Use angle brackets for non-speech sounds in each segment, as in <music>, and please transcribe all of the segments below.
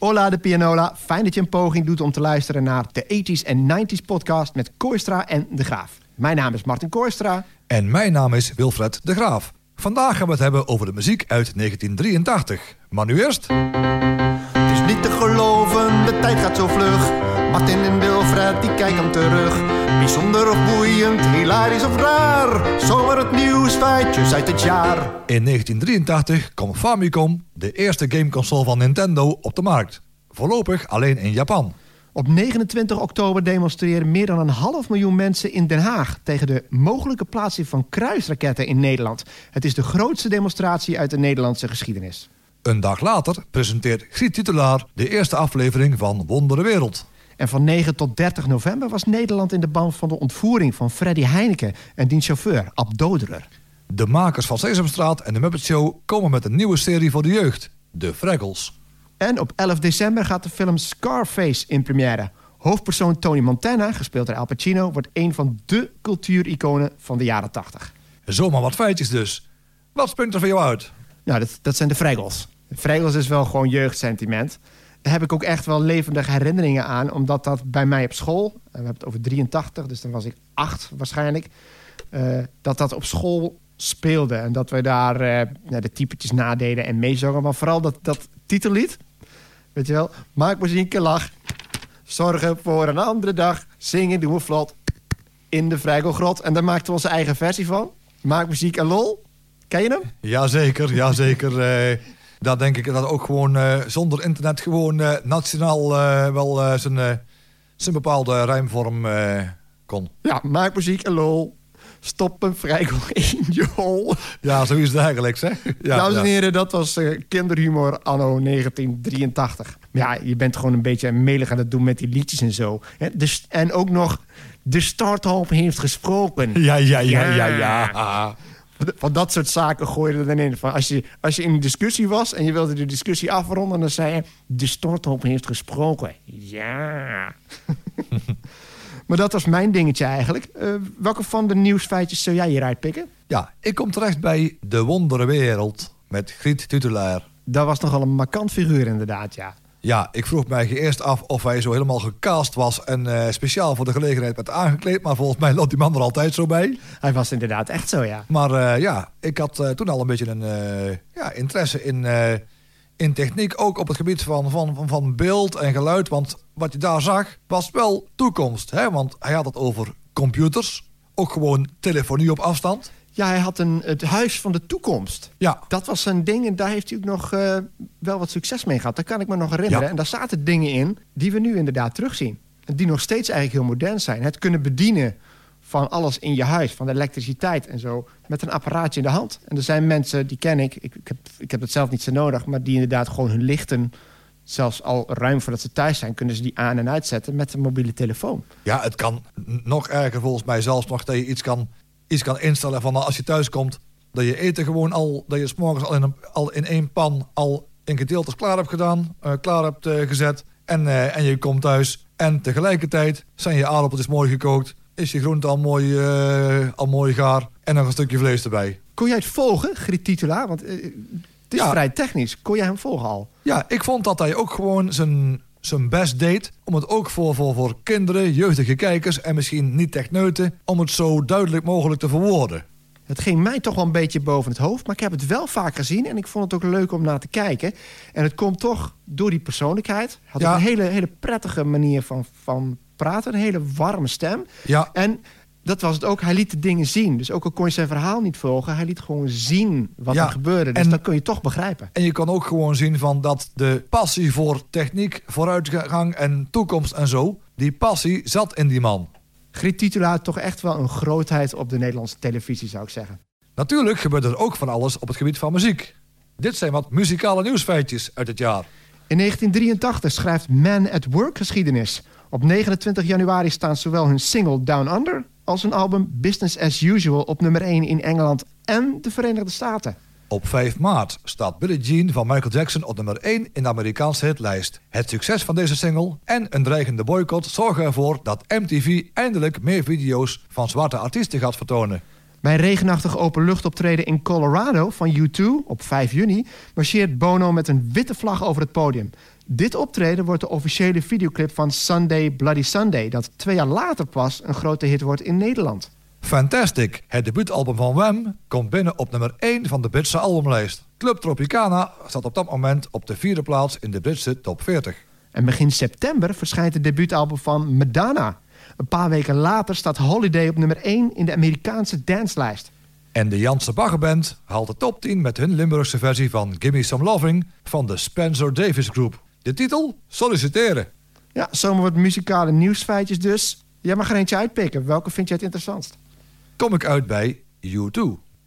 Hola de Pianola, fijn dat je een poging doet om te luisteren naar de 80s en 90s podcast met Kooistra en De Graaf. Mijn naam is Martin Kooistra. En mijn naam is Wilfred De Graaf. Vandaag gaan we het hebben over de muziek uit 1983. Maar nu eerst... Het is niet te geloven, de tijd gaat zo vlug. Martin en Wilfred, die kijken terug. Bijzonder of boeiend, hilarisch of raar. Zomaar het nieuws, feitjes uit het jaar. In 1983 kwam Famicom, de eerste gameconsole van Nintendo, op de markt. Voorlopig alleen in Japan. Op 29 oktober demonstreren meer dan een half miljoen mensen in Den Haag... tegen de mogelijke plaatsing van kruisraketten in Nederland. Het is de grootste demonstratie uit de Nederlandse geschiedenis. Een dag later presenteert Griet Titulaar de eerste aflevering van Wondere Wereld. En van 9 tot 30 november was Nederland in de band van de ontvoering van Freddy Heineken en diens chauffeur Ab Doderer. De makers van Sesamstraat en de Muppet Show komen met een nieuwe serie voor de jeugd, De Fraggles. En op 11 december gaat de film Scarface in première. Hoofdpersoon Tony Montana, gespeeld door Al Pacino, wordt een van de cultuuriconen van de jaren 80. Zomaar wat feitjes dus. Wat springt er voor jou uit? Nou, dat, dat zijn de Fraggles. Fraggles is wel gewoon jeugdsentiment. Heb ik ook echt wel levendige herinneringen aan, omdat dat bij mij op school, en we hebben het over 83, dus dan was ik acht waarschijnlijk, uh, dat dat op school speelde. En dat we daar uh, de typetjes nadeden en meezongen. Maar vooral dat, dat titellied, weet je wel, maak muziek en lach, zorgen voor een andere dag, zingen doen we vlot in de Vrijgelgrot. En daar maakten we onze eigen versie van. Maak muziek en lol. Ken je hem? Jazeker, jazeker. Daar denk ik dat ook gewoon uh, zonder internet gewoon uh, nationaal uh, wel zijn, zijn bepaalde rijmvorm kon. Ja, maak muziek en lol. Stop een <laughs> in je hol. Ja, zo is het eigenlijk, hè? Ja, Dames en ja. heren, dat was kinderhumor anno 1983. Ja, je bent gewoon een beetje melig aan het doen met die liedjes en zo. Dus, en ook nog, de starthoop heeft gesproken. Ja, ja, ja, ja, ja. Van dat soort zaken gooi je er dan in. Van als, je, als je in een discussie was en je wilde de discussie afronden... dan zei je, de storthoop heeft gesproken. Ja. <laughs> maar dat was mijn dingetje eigenlijk. Uh, welke van de nieuwsfeitjes zou jij hieruit pikken? Ja, ik kom terecht bij De Wondere Wereld met Griet Tutelaar. Dat was nogal een markant figuur inderdaad, ja. Ja, ik vroeg mij eerst af of hij zo helemaal gecast was... en uh, speciaal voor de gelegenheid werd aangekleed. Maar volgens mij loopt die man er altijd zo bij. Hij was inderdaad echt zo, ja. Maar uh, ja, ik had uh, toen al een beetje een ja, interesse in, in techniek. Ook op het gebied van, van, van, van beeld en geluid. Want wat je daar zag, was wel toekomst. Hè? Want hij had het over computers. Ook gewoon telefonie op afstand. Ja, hij had een, het huis van de toekomst. Ja. Dat was zijn ding en daar heeft hij ook nog uh, wel wat succes mee gehad. Dat kan ik me nog herinneren. Ja. En daar zaten dingen in die we nu inderdaad terugzien. En die nog steeds eigenlijk heel modern zijn. Het kunnen bedienen van alles in je huis, van de elektriciteit en zo... met een apparaatje in de hand. En er zijn mensen, die ken ik, ik, ik, heb, ik heb het zelf niet zo nodig... maar die inderdaad gewoon hun lichten zelfs al ruim voordat ze thuis zijn... kunnen ze die aan- en uitzetten met een mobiele telefoon. Ja, het kan nog erger volgens mij zelfs nog... dat je iets kan iets kan instellen van als je thuis komt... dat je eten gewoon al, dat je s'morgens al in, een, al in één pan... al in gedeeltes klaar hebt gedaan, uh, klaar hebt uh, gezet... En, uh, en je komt thuis en tegelijkertijd zijn je aardappeltjes mooi gekookt... is je groente al mooi, al mooi gaar en nog een stukje vlees erbij. Kon jij het volgen, Griet Titula? Want het is ja. vrij technisch. Kon jij hem volgen al? Ja, ik vond dat hij ook gewoon zijn zijn best deed om het ook voor, voor, voor kinderen, jeugdige kijkers en misschien niet techneuten... om het zo duidelijk mogelijk te verwoorden. Het ging mij toch wel een beetje boven het hoofd, maar ik heb het wel vaak gezien... en ik vond het ook leuk om naar te kijken. En het komt toch door die persoonlijkheid. Had Ja. een hele, hele prettige manier van, van praten, een hele warme stem. Ja, En dat was het ook, hij liet de dingen zien. Dus ook al kon je zijn verhaal niet volgen... hij liet gewoon zien wat Ja, er gebeurde. Dus en- dat kun je toch begrijpen. en je kan ook gewoon zien van dat de passie voor techniek, vooruitgang en toekomst en zo... die passie zat in die man. Griet Titula toch echt wel een grootheid op de Nederlandse televisie, zou ik zeggen. Natuurlijk gebeurt er ook van alles op het gebied van muziek. Dit zijn wat muzikale nieuwsfeitjes uit het jaar. In 1983 schrijft Man at Work geschiedenis. Op 29 januari staan zowel hun single Down Under... als hun album Business as Usual op nummer 1 in Engeland en de Verenigde Staten. Op 5 maart staat Billie Jean van Michael Jackson op nummer 1 in de Amerikaanse hitlijst. Het succes van deze single en een dreigende boycott zorgen ervoor dat MTV eindelijk meer video's van zwarte artiesten gaat vertonen. Bij regenachtig openluchtoptreden in Colorado van U2 op 5 juni... marcheert Bono met een witte vlag over het podium. Dit optreden wordt de officiële videoclip van Sunday Bloody Sunday... dat twee jaar later pas een grote hit wordt in Nederland. Fantastic. Het debuutalbum van Wham komt binnen op nummer 1 van de Britse albumlijst. Club Tropicana staat op dat moment op de vierde plaats in de Britse top 40. En begin september verschijnt het debuutalbum van Madonna. Een paar weken later staat Holiday op nummer 1 in de Amerikaanse danslijst. En de Janse Baggerband haalt de top 10 met hun Limburgse versie van Gimme Some Loving van de Spencer Davis Group. De titel? Solliciteren. Ja, zomaar wat muzikale nieuwsfeitjes dus. Jij mag er eentje uitpikken. Welke vind jij het interessantst? Kom ik uit bij U2.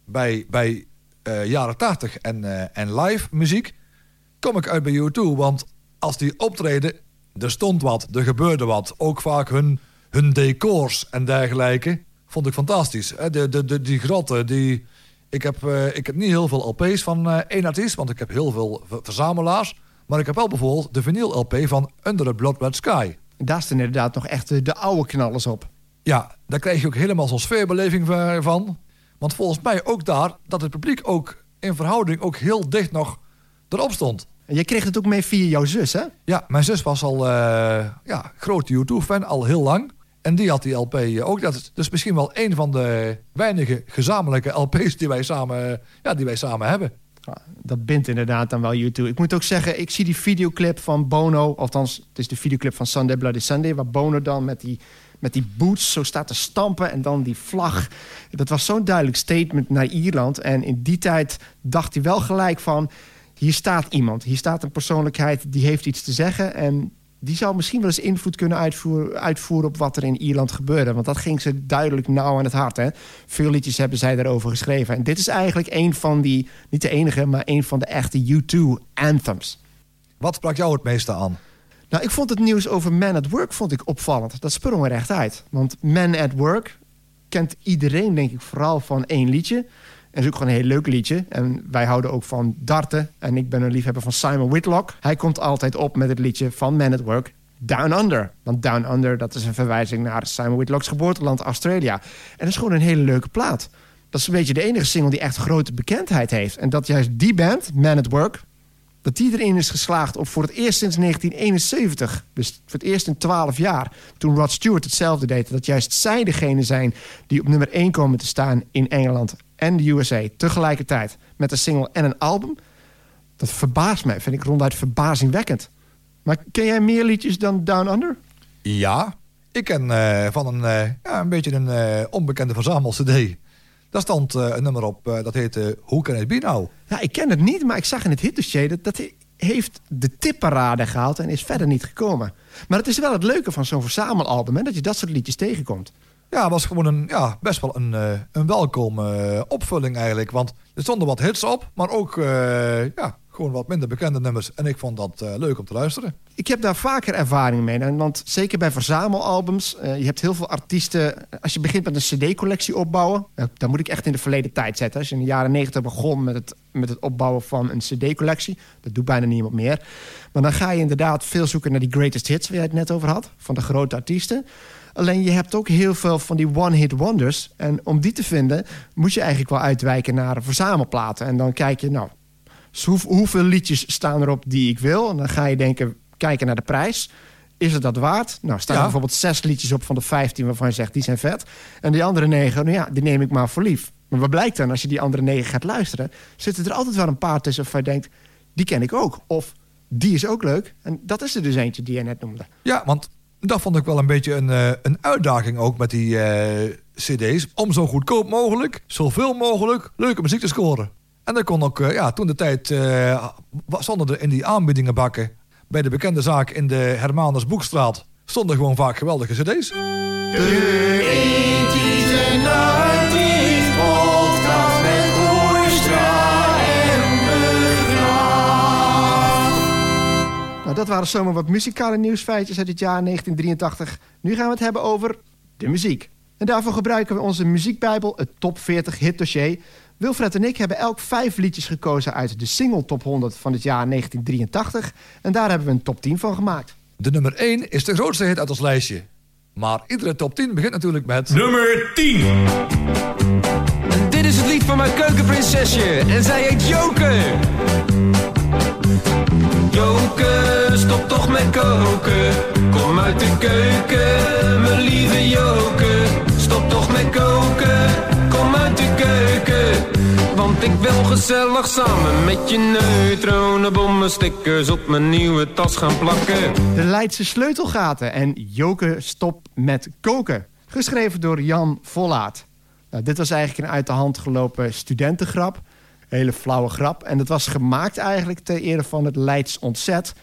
Bij, bij uh, jaren 80 en, uh, en live muziek kom ik uit bij U2. Want als die optreden, er stond wat, er gebeurde wat. Ook vaak hun, hun decors en dergelijke vond ik fantastisch. De, de, de, die grotten, die... Ik heb, uh, ik heb niet heel veel LP's van één artiest, want ik heb heel veel verzamelaars. Maar ik heb wel bijvoorbeeld de vinyl LP van Under the Blood Red Sky. Daar staan inderdaad nog echt de, de oude knallers op. Ja, daar krijg je ook helemaal zo'n sfeerbeleving van. Want volgens mij ook daar dat het publiek ook in verhouding ook heel dicht nog erop stond. En je kreeg het ook mee via jouw zus, hè? Ja, mijn zus was al uh, ja, grote YouTube-fan, al heel lang. En die had die LP ook. Dat is dus misschien wel een van de weinige gezamenlijke LP's die wij samen, ja, die wij samen hebben. Dat bindt inderdaad dan wel YouTube. Ik moet ook zeggen, ik zie die videoclip van Bono... althans, het is de videoclip van Sunday Bloody Sunday... waar Bono dan met die met die boots zo staat te stampen en dan die vlag. Dat was zo'n duidelijk statement naar Ierland. En in die tijd dacht hij wel gelijk van... hier staat iemand, hier staat een persoonlijkheid die heeft iets te zeggen... en die zou misschien wel eens invloed kunnen uitvoeren, uitvoeren op wat er in Ierland gebeurde. Want dat ging ze duidelijk nauw aan het hart. Hè? Veel liedjes hebben zij daarover geschreven. En dit is eigenlijk een van die, niet de enige, maar een van de echte U2-anthems. Wat sprak jou het meeste aan? Nou, ik vond het nieuws over Man at Work vond ik opvallend. Dat sprong er echt uit. Want Man at Work kent iedereen, denk ik, vooral van één liedje. En is ook gewoon een heel leuk liedje. En wij houden ook van darten. En ik ben een liefhebber van Simon Whitlock. Hij komt altijd op met het liedje van Man at Work, Down Under. Want Down Under, dat is een verwijzing naar Simon Whitlocks geboorteland Australia. En dat is gewoon een hele leuke plaat. Dat is een beetje de enige single die echt grote bekendheid heeft. En dat juist die band, Man at Work, dat die erin is geslaagd om voor het eerst sinds 1971... dus voor het eerst in 12 jaar, toen Rod Stewart hetzelfde deed... dat juist zij degene zijn die op nummer 1 komen te staan in Engeland en de USA... tegelijkertijd met een single en een album... dat verbaast mij, vind ik ronduit verbazingwekkend. Maar ken jij meer liedjes dan Down Under? Ja, ik ken uh, van een, uh, ja, een beetje een uh, onbekende verzamel-cd... Daar stond een nummer op, dat heette Hoe kan het be nou? Ja, ik ken het niet, maar ik zag in het hitdossier... dat, dat heeft de tipparade gehaald en is verder niet gekomen. Maar het is wel het leuke van zo'n verzamelalbum... Hè, dat je dat soort liedjes tegenkomt. Ja, was gewoon een, ja, best wel een, uh, een welkome opvulling eigenlijk. Want er stonden wat hits op, maar ook ja, gewoon wat minder bekende nummers. En ik vond dat leuk om te luisteren. Ik heb daar vaker ervaring mee. Want zeker bij verzamelalbums, je hebt heel veel artiesten... Als je begint met een cd-collectie opbouwen... Dan moet ik echt in de verleden tijd zetten. Als je in de jaren negentig begon met het, met het opbouwen van een cd-collectie... dat doet bijna niemand meer. Maar dan ga je inderdaad veel zoeken naar die greatest hits... waar je het net over had, van de grote artiesten. Alleen je hebt ook heel veel van die one-hit wonders. En om die te vinden moet je eigenlijk wel uitwijken naar verzamelplaten. En dan kijk je, nou hoeveel liedjes staan erop die ik wil? En dan ga je denken, kijken naar de prijs. Is het dat waard? Nou, staan er bijvoorbeeld zes liedjes op van de 15 waarvan je zegt, die zijn vet. En die andere negen, nou ja, die neem ik maar voor lief. Maar wat blijkt dan, als je die andere negen gaat luisteren... zitten er altijd wel een paar tussen waarvan je denkt, die ken ik ook. Of die is ook leuk. En dat is er dus eentje die je net noemde. Ja, want dat vond ik wel een beetje een, uh, een uitdaging ook met die uh, cd's... om zo goedkoop mogelijk, zoveel mogelijk leuke muziek te scoren. En dat kon ook, uh, ja, toen de tijd stonden er in die aanbiedingenbakken... bij de bekende zaak in de Hermanus Boekstraat... stonden gewoon vaak geweldige cd's. Dat waren zomaar wat muzikale nieuwsfeitjes uit het jaar 1983. Nu gaan we het hebben over de muziek. En daarvoor gebruiken we onze muziekbijbel, het Top 40 Hit Dossier... Wilfred en ik hebben elk vijf liedjes gekozen uit de single top 100 van het jaar 1983. En daar hebben we een top 10 van gemaakt. De nummer 1 is de grootste hit uit ons lijstje. Maar iedere top 10 begint natuurlijk met... Nummer 10! En dit is het lied van mijn keukenprinsesje. En zij heet Joke. Joke. Stop toch met koken. Kom uit de keuken, mijn lieve Joke. Stop toch met koken, kom uit de keuken. Want ik wil gezellig samen met je neutronenbommen stickers op mijn nieuwe tas gaan plakken. De Leidse sleutelgaten en Joke stop met koken. Geschreven door Jan Vollaert. Nou, dit was eigenlijk een uit de hand gelopen studentengrap. Hele flauwe grap. En dat was gemaakt eigenlijk ter ere van het Leids Ontzet.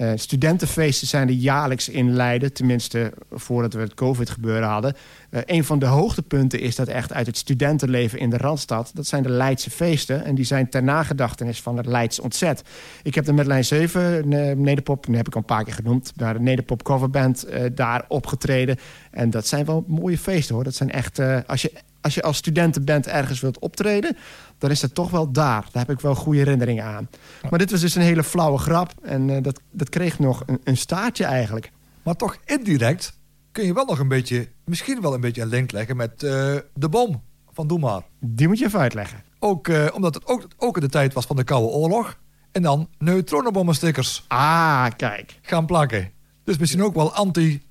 Uh, studentenfeesten zijn er jaarlijks in Leiden. Tenminste, voordat we het COVID-gebeuren hadden. Uh, een van de hoogtepunten is dat echt uit het studentenleven in de Randstad. Dat zijn de Leidse feesten. En die zijn ter nagedachtenis van het Leids Ontzet. Ik heb er met Lijn 7, uh, Nederpop, die heb ik al een paar keer genoemd. Daar de Nederpop coverband daar opgetreden. En dat zijn wel mooie feesten hoor. Dat zijn echt, als je als je als studentenband ergens wilt optreden... dan is dat toch wel daar. Daar heb ik wel goede herinneringen aan. Maar dit was dus een hele flauwe grap. En uh, dat, dat kreeg nog een, een, staartje eigenlijk. Maar toch indirect kun je wel nog een beetje... misschien wel een beetje een link leggen met uh, de bom van Doe Maar. Die moet je even uitleggen. Ook uh, omdat het ook, ook in de tijd was van de Koude Oorlog. En dan neutronenbommenstickers. Ah, kijk. Gaan plakken. Dus misschien ook wel anti...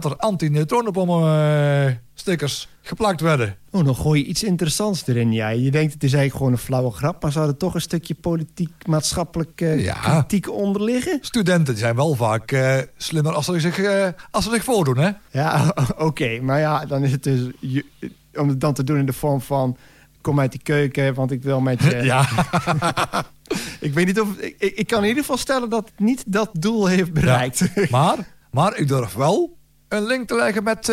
dat er anti-neutronenbommen stickers geplakt werden. Oh, dan gooi je iets interessants erin. Ja. Je denkt het is eigenlijk gewoon een flauwe grap... maar zou er toch een stukje politiek-maatschappelijk ja. kritiek onder liggen? Studenten zijn wel vaak uh, slimmer als ze, zich, uh, als ze zich voordoen, hè? Ja, <laughs> oké. Okay. Maar ja, dan is het dus... Je, om het dan te doen in de vorm van... kom uit die keuken, want ik wil met je... <laughs> ja. <laughs> ik weet niet of... Ik, ik, kan in ieder geval stellen dat het niet dat doel heeft bereikt. Ja. Maar, maar ik durf wel een link te leggen met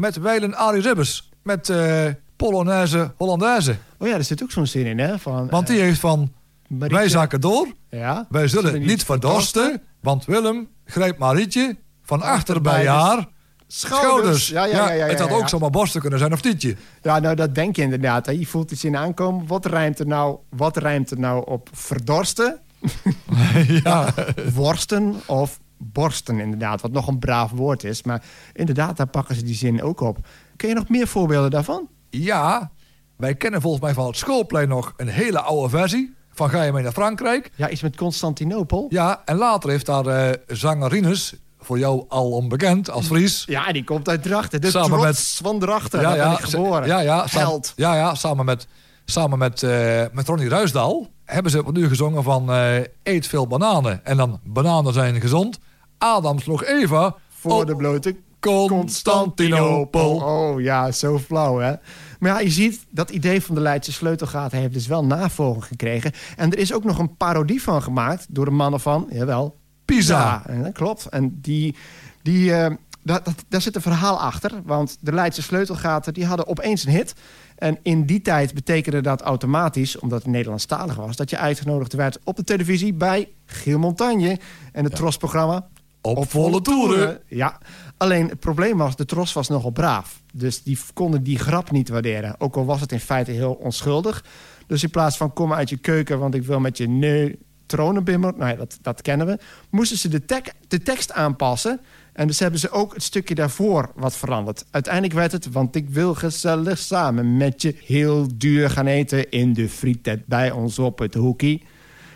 met Weilen Arie Ribbers. Met uh, Polonaise Hollandaise. Oh ja, er zit ook zo'n zin in, hè? Van, want die uh, heeft van... Marietje. Wij zakken door. Ja. Wij zullen niet, niet verdorsten. Want Willem grijpt Marietje van achter bij haar... Schouders. Ja, ja, ja, ja, het had ook zomaar borsten kunnen zijn of tietje. Ja, nou dat denk je inderdaad. Hè. Je voelt die zin aankomen. Wat rijmt er nou, wat rijmt er nou op verdorsten? <laughs> ja. <laughs> Worsten of borsten inderdaad. Wat nog een braaf woord is. Maar inderdaad, daar pakken ze die zin ook op. Ken je nog meer voorbeelden daarvan? Ja, wij kennen volgens mij van het schoolplein nog een hele oude versie. Van Ga je mee naar Frankrijk? Ja, iets met Constantinopel. Ja, en later heeft daar uh, zangerines voor jou al onbekend als Fries. Ja, die komt uit Drachten. De samen met van Drachten, ja, ja, geboren. Ja, ja, Held. ja, ja, samen met, samen met, uh, met Ronnie Ruisdaal hebben ze nu gezongen van uh, eet veel bananen. En dan bananen zijn gezond. Adam sloeg Eva voor de blote Constantinopel. Oh ja, zo flauw hè. Maar ja, je ziet, dat idee van de Leidse sleutelgaten heeft dus wel navolging gekregen. En er is ook nog een parodie van gemaakt door de mannen van, jawel, Pisa. En dat klopt. En die, die, uh, dat, dat, daar zit een verhaal achter. Want de Leidse sleutelgaten die hadden opeens een hit. En in die tijd betekende dat automatisch, omdat het Nederlandstalig was... dat je uitgenodigd werd op de televisie bij Giel Montagne... en het ja. Trosprogramma op, op volle toeren. Ja, alleen het probleem was, de tros was nogal braaf. Dus die konden die grap niet waarderen. Ook al was het in feite heel onschuldig. Dus in plaats van kom uit je keuken, want ik wil met je neutronenbimmer... nou ja, dat, dat kennen we. Moesten ze de, tek, de tekst aanpassen... En dus hebben ze ook het stukje daarvoor wat veranderd. Uiteindelijk werd het, want ik wil gezellig samen met je heel duur gaan eten in de frietet bij ons op het hoekie.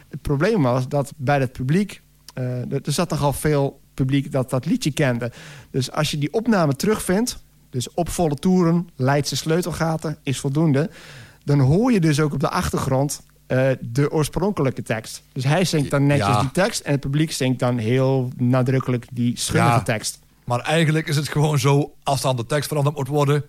Het probleem was dat bij het publiek uh, er zat nogal veel publiek dat dat liedje kende. Dus als je die opname terugvindt... dus op volle toeren, Leidse sleutelgaten, is voldoende... dan hoor je dus ook op de achtergrond uh, de oorspronkelijke tekst. Dus hij zingt dan netjes ja. die tekst... en het publiek zingt dan heel nadrukkelijk die schunnige ja, tekst. Maar eigenlijk is het gewoon zo... als dan de tekst veranderd moet worden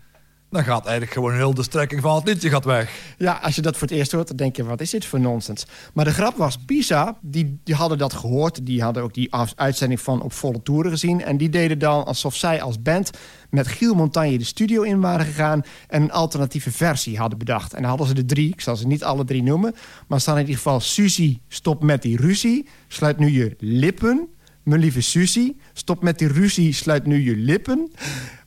dan gaat eigenlijk gewoon heel de strekking van het liedje gaat weg. Ja, als je dat voor het eerst hoort, dan denk je, wat is dit voor nonsens? Maar de grap was, Pisa, die, die hadden dat gehoord. Die hadden ook die uitzending van Op Volle Toeren gezien. En die deden dan alsof zij als band met Giel Montagne de studio in waren gegaan... en een alternatieve versie hadden bedacht. En dan hadden ze de drie, ik zal ze niet alle drie noemen... maar staan in ieder geval Suzy, stop met die ruzie. Sluit nu je lippen. Mijn lieve Suzy, stop met die ruzie, sluit nu je lippen.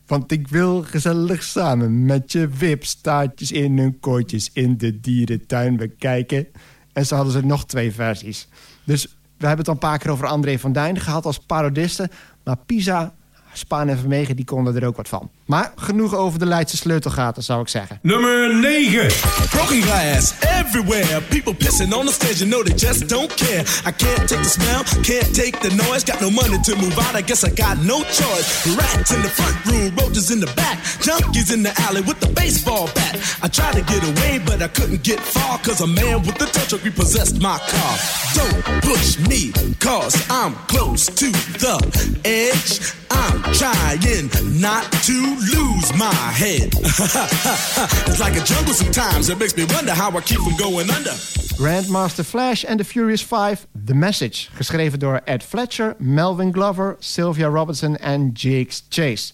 Want ik wil gezellig samen met je wipstaartjes in hun kooitjes in de dierentuin bekijken. En zo hadden ze nog twee versies. Dus we hebben het al een paar keer over André van Duin gehad als parodiste. Maar Pisa Spaan en Vermegen die konden er ook wat van. Maar genoeg over de Leidse sleutelgaten, zou ik zeggen. Nummer 9. Broken glass everywhere. People pissing on the stage, you know they just don't care. I can't take the smell, can't take the noise. Got no money to move out, I guess I got no choice. Rats in the front room, roaches in the back. Junkies in the alley with the baseball bat. I tried to get away, but I couldn't get far. Cause a man with the tow truck repossessed my car. Don't push me, cause I'm close to the edge. I'm trying not to lose my head. <laughs> it's like a jungle sometimes. It makes me wonder how I keep from going under. Grandmaster Flash and the Furious Five, The Message. Geschreven door Ed Fletcher, Melvin Glover, Sylvia Robinson en Jakes Chase.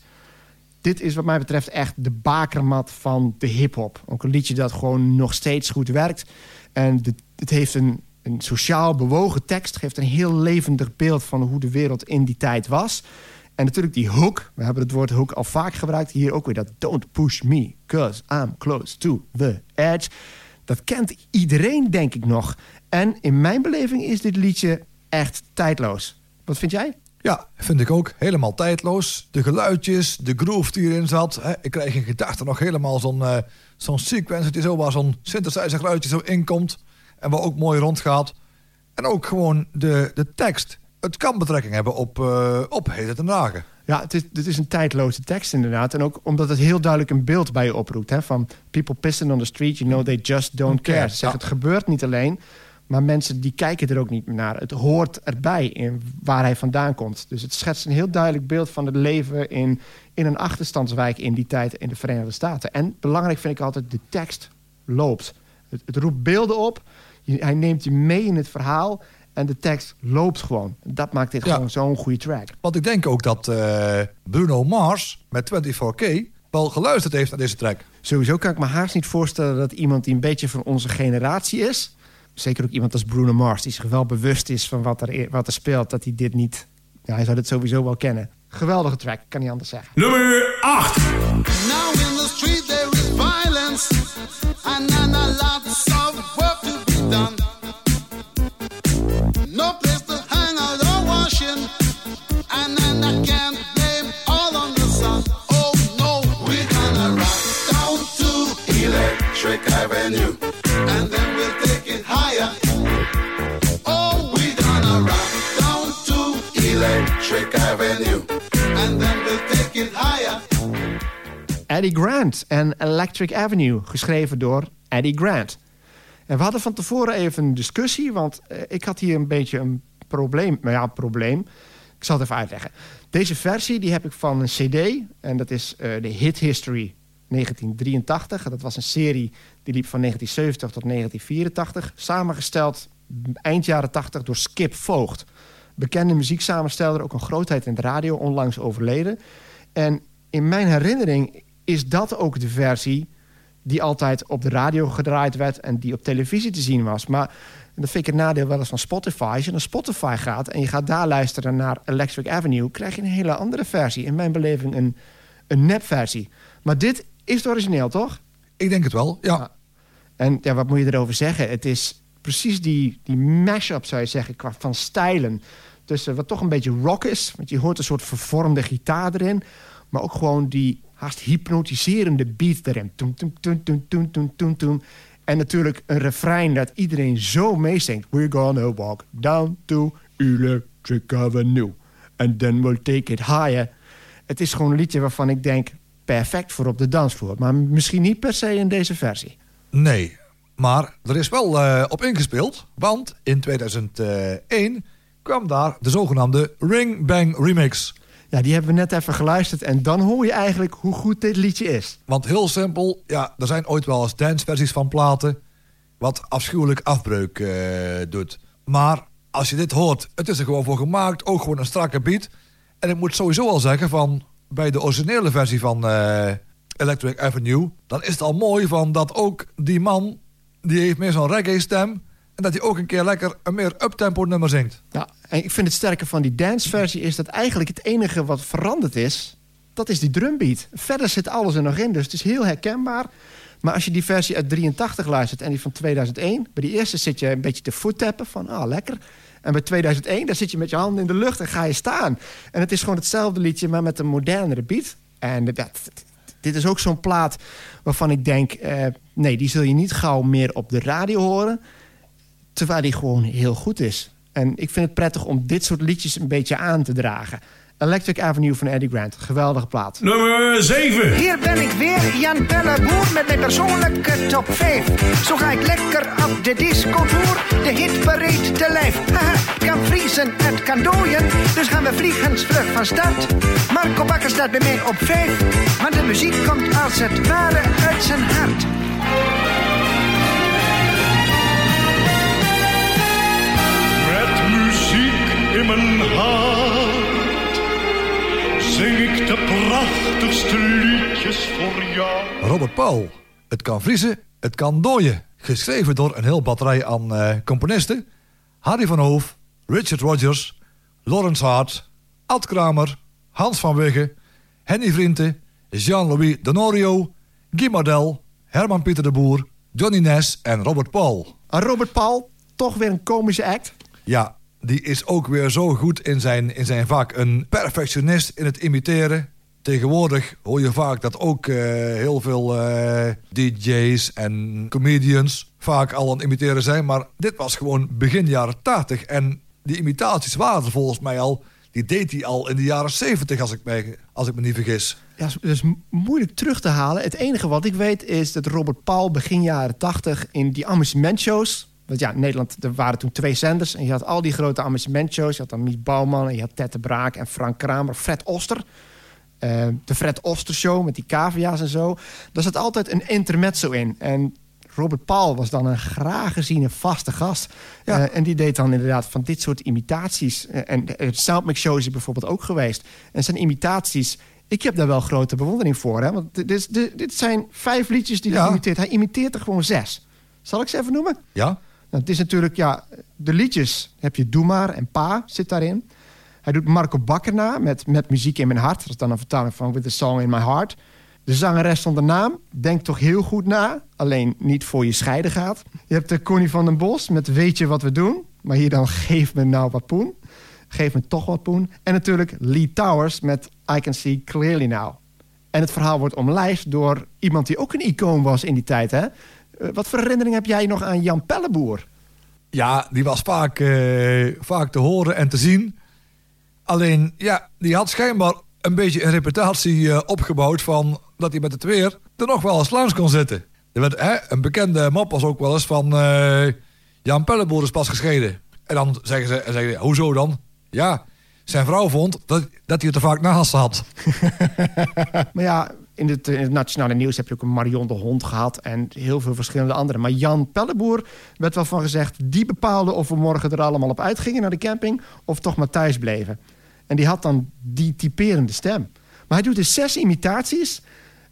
Dit is wat mij betreft echt de bakermat van de hip-hop. Ook een liedje dat gewoon nog steeds goed werkt. En het heeft een, een sociaal bewogen tekst, geeft een heel levendig beeld van hoe de wereld in die tijd was. En natuurlijk die hook. We hebben het woord hook al vaak gebruikt. Hier ook weer dat don't push me, cause I'm close to the edge. Dat kent iedereen, denk ik nog. En in mijn beleving is dit liedje echt tijdloos. Wat vind jij? Ja, vind ik ook. Helemaal tijdloos. De geluidjes, de groove die erin zat. Hè. Ik krijg in gedachten nog helemaal zo'n uh, zo'n sequence... die zo waar zo'n synthesizer geluidje zo inkomt. En waar ook mooi rondgaat. En ook gewoon de, de tekst. Het kan betrekking hebben op, uh, op heden ten dagen. Ja, het is, het is een tijdloze tekst inderdaad. En ook omdat het heel duidelijk een beeld bij je oproept. Hè, van people pissing on the street, you know they just don't care. Ze zeggen, het gebeurt niet alleen... Maar mensen die kijken er ook niet meer naar. Het hoort erbij in waar hij vandaan komt. Dus het schetst een heel duidelijk beeld van het leven in, in een achterstandswijk in die tijd in de Verenigde Staten. En belangrijk vind ik altijd, de tekst loopt. Het, het roept beelden op. hij neemt je mee in het verhaal. En de tekst loopt gewoon. Dat maakt dit gewoon zo'n goede track. Want ik denk ook dat uh, Bruno Mars met 24K wel geluisterd heeft naar deze track. Sowieso kan ik me haast niet voorstellen dat iemand die een beetje van onze generatie is... zeker ook iemand als Bruno Mars, die zich wel bewust is van wat er, wat er speelt... dat hij dit niet... Ja, hij zou dit sowieso wel kennen. Geweldige track, kan niet anders zeggen. Nummer 8. Eddie Grant en Electric Avenue, geschreven door Eddie Grant. En we hadden van tevoren even een discussie, want uh, ik had hier een beetje een probleem. Nou ja, een probleem. Ik zal het even uitleggen. Deze versie die heb ik van een cd. En dat is uh, de Hit History 1983. Dat was een serie die liep van 1970 tot 1984. Samengesteld eind jaren 80 door Skip Voogd. Bekende muzieksamensteller, ook een grootheid in de radio, onlangs overleden. En in mijn herinnering is dat ook de versie die altijd op de radio gedraaid werd en die op televisie te zien was. Maar dat vind ik het nadeel wel eens van Spotify. Als je naar Spotify gaat en je gaat daar luisteren naar Electric Avenue... krijg je een hele andere versie. In mijn beleving een, een nepversie. Maar dit is het origineel, toch? Ik denk het wel, ja. En ja, wat moet je erover zeggen? Het is precies die, die mash-up, zou je zeggen, qua van stijlen. Tussen wat toch een beetje rock is. Want je hoort een soort vervormde gitaar erin. Maar ook gewoon die haast hypnotiserende beat erin. En natuurlijk een refrein dat iedereen zo meezingt. We're gonna walk down to Electric Avenue. And then we'll take it higher. Het is gewoon een liedje waarvan ik denk... perfect voor op de dansvloer. Maar misschien niet per se in deze versie. Nee, maar er is wel uh, op ingespeeld. Want in 2001 kwam daar de zogenaamde Ring Bang Remix... Ja, die hebben we net even geluisterd. En dan hoor je eigenlijk hoe goed dit liedje is. Want heel simpel, ja, er zijn ooit wel eens danceversies van platen... wat afschuwelijk afbreuk uh, doet. Maar als je dit hoort, het is er gewoon voor gemaakt. Ook gewoon een strakke beat. En ik moet sowieso al zeggen van... bij de originele versie van uh, Electric Avenue... dan is het al mooi van dat ook die man... die heeft meer zo'n reggae stem... En dat hij ook een keer lekker een meer uptempo nummer zingt. Ja, en ik vind het sterke van die danceversie is dat eigenlijk het enige wat veranderd is... dat is die drumbeat. Verder zit alles er nog in, dus het is heel herkenbaar. Maar als je die versie uit 83 luistert en die van 2001... bij die eerste zit je een beetje te voettappen van, ah, lekker. En bij 2001, daar zit je met je handen in de lucht en ga je staan. En het is gewoon hetzelfde liedje, maar met een modernere beat. En dat, dit is ook zo'n plaat waarvan ik denk... eh, nee, die zul je niet gauw meer op de radio horen. Terwijl die gewoon heel goed is. En ik vind het prettig om dit soort liedjes een beetje aan te dragen. Electric Avenue van Eddie Grant. Geweldige plaat. Nummer 7. Hier ben ik weer, Jan Pelleboer, met mijn persoonlijke top 5. Zo ga ik lekker op de discotour, de hitparade te lijf. Haha, kan vriezen, het kan dooien, dus gaan we vliegensvlug van start. Marco Bakker staat bij mij op 5, want de muziek komt als het ware uit zijn hart. Mijn hart zing ik de prachtigste liedjes voor jou. Robert Paul. Het kan vriezen, het kan dooien. Geschreven door een heel batterij aan eh, componisten. Harry van Hoof, Richard Rogers, Lawrence Hart, Ad Kramer, Hans van Wegge, Henny Vrienden, Jean-Louis Donorio, Guy Mardel, Herman Pieter de Boer, Johnny Ness en Robert Paul. En Robert Paul, toch weer een komische act. Ja, die is ook weer zo goed in zijn, in zijn vak. Een perfectionist in het imiteren. Tegenwoordig hoor je vaak dat ook eh, heel veel eh, DJ's en comedians vaak al aan het imiteren zijn. Maar dit was gewoon begin jaren 80. En die imitaties waren volgens mij al. Die deed hij al in de jaren 70, als ik me, als ik me niet vergis. Ja, dat is mo- moeilijk terug te halen. Het enige wat ik weet is dat Robert Paul begin jaren 80 in die amusementshows... Want ja, in Nederland er waren toen twee zenders. En je had al die grote amusementshows. Je had dan Mies Bouwman en je had Ted de Braak en Frank Kramer. Fred Oster. Eh, de Fred Oster Show met die cavia's en zo. Daar zat altijd een intermezzo in. En Robert Paul was dan een graag geziene vaste gast. Ja. Eh, en die deed dan inderdaad van dit soort imitaties. Eh, en het Soundmix Show is bijvoorbeeld ook geweest. En zijn imitaties... Ik heb daar wel grote bewondering voor. Hè? Want dit, is- dit, dit zijn vijf liedjes die hij imiteert. Hij imiteert er gewoon zes. Zal ik ze even noemen? Ja? Nou, het is natuurlijk, ja, de liedjes heb je Doe maar en Pa zit daarin. Hij doet Marco Bakker na met, met Muziek in mijn hart. Dat is dan een vertaling van With a Song in My Heart. De zangeres zonder naam, denk toch heel goed na. Alleen niet voor je scheiden gaat. Je hebt de Connie van den Bos met Weet je wat we doen? Maar hier dan Geef me nou wat poen. Geef me toch wat poen. En natuurlijk Lee Towers met I Can See Clearly Now. En het verhaal wordt omlijst door iemand die ook een icoon was in die tijd. Hè? Eh, wat voor herinnering heb jij nog aan Jan Pelleboer? Ja, die was vaak, eh, vaak te horen en te zien. Alleen, ja, die had schijnbaar een beetje een reputatie eh, opgebouwd van dat hij met het weer er nog wel eens langs kon zitten. Er werd, hè, een bekende mop was ook wel eens van Jan Pelleboer is pas gescheiden. En dan zeggen ze, en zeggen, ze, hoezo dan? Ja, zijn vrouw vond dat, dat hij het er vaak naast had. <laughs> Maar ja, in het, in het nationale nieuws heb je ook een Marion de Hond gehad... en heel veel verschillende andere. Maar Jan Pelleboer werd wel van gezegd... die bepaalde of we morgen er allemaal op uitgingen naar de camping... of toch maar thuis bleven. En die had dan die typerende stem. Maar hij doet dus zes imitaties.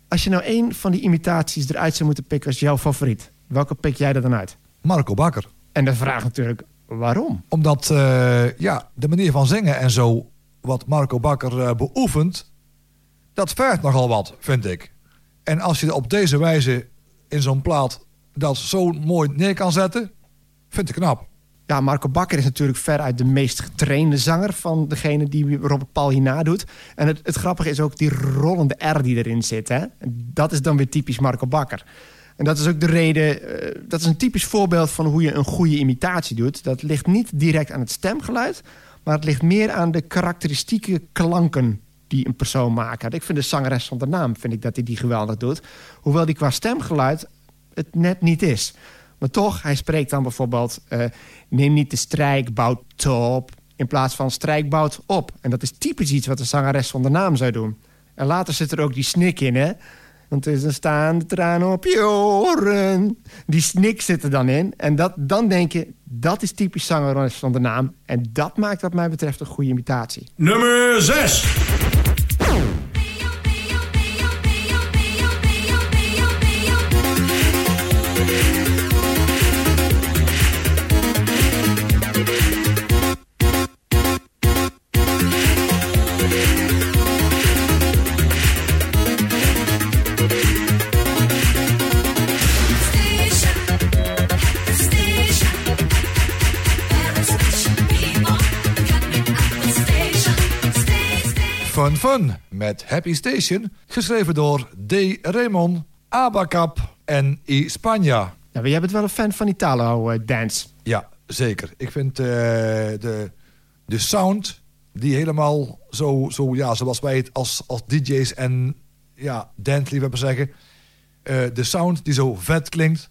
Als je nou één van die imitaties eruit zou moeten pikken... als jouw favoriet, welke pik jij er dan uit? Marco Bakker. En de vraag natuurlijk, waarom? Omdat eh, ja, de manier van zingen en zo, wat Marco Bakker eh, beoefent, dat vergt nogal wat, vind ik. En als je op deze wijze in zo'n plaat dat zo mooi neer kan zetten, vind ik knap. Ja, Marco Bakker is natuurlijk veruit de meest getrainde zanger... van degene die Robert Paul hierna doet. En het, het grappige is ook die rollende R die erin zit. Hè? Dat is dan weer typisch Marco Bakker. En dat is ook de reden... eh, dat is een typisch voorbeeld van hoe je een goede imitatie doet. Dat ligt niet direct aan het stemgeluid... maar het ligt meer aan de karakteristieke klanken die een persoon maakt. Ik vind de zangeres zonder naam vind ik dat hij die geweldig doet. Hoewel die qua stemgeluid het net niet is. Maar toch, hij spreekt dan bijvoorbeeld... eh, neem niet de strijkbout top in plaats van strijkbout op. En dat is typisch iets wat de zangeres zonder naam zou doen. En later zit er ook die snik in, hè? Want er is een staande traan op je oren. Die snik zit er dan in. En dat, dan denk je, dat is typisch zangeres zonder naam. En dat maakt wat mij betreft een goede imitatie. Nummer 6. Fun Fun met Happy Station. Geschreven door D. Raymond, Abacap en I. Spanja. Nou, jij bent wel een fan van Italo-dance. Ja, zeker. Ik vind eh, de, de sound die helemaal zo, zo ja, zoals wij het als, als DJ's en ja, danceliefhebbers zeggen. eh, de sound die zo vet klinkt,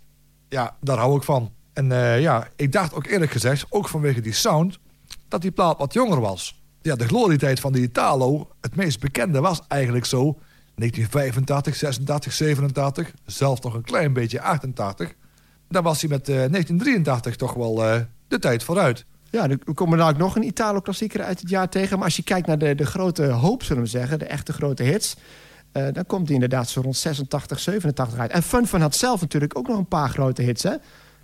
ja, daar hou ik van. En eh, ja, ik dacht ook eerlijk gezegd, ook vanwege die sound, dat die plaat wat jonger was. Ja, de glorietijd van de Italo, het meest bekende was eigenlijk zo 1985, 86, 87, zelfs nog een klein beetje 88. Daar was hij met eh, 1983 toch wel eh, de tijd vooruit. Ja, er komen nou ook nog een Italo-klassieker uit het jaar tegen. Maar als je kijkt naar de, de grote hoop, zullen we zeggen, de echte grote hits... eh, dan komt die inderdaad zo rond 86, 87 uit. En Fun Fun had zelf natuurlijk ook nog een paar grote hits, hè?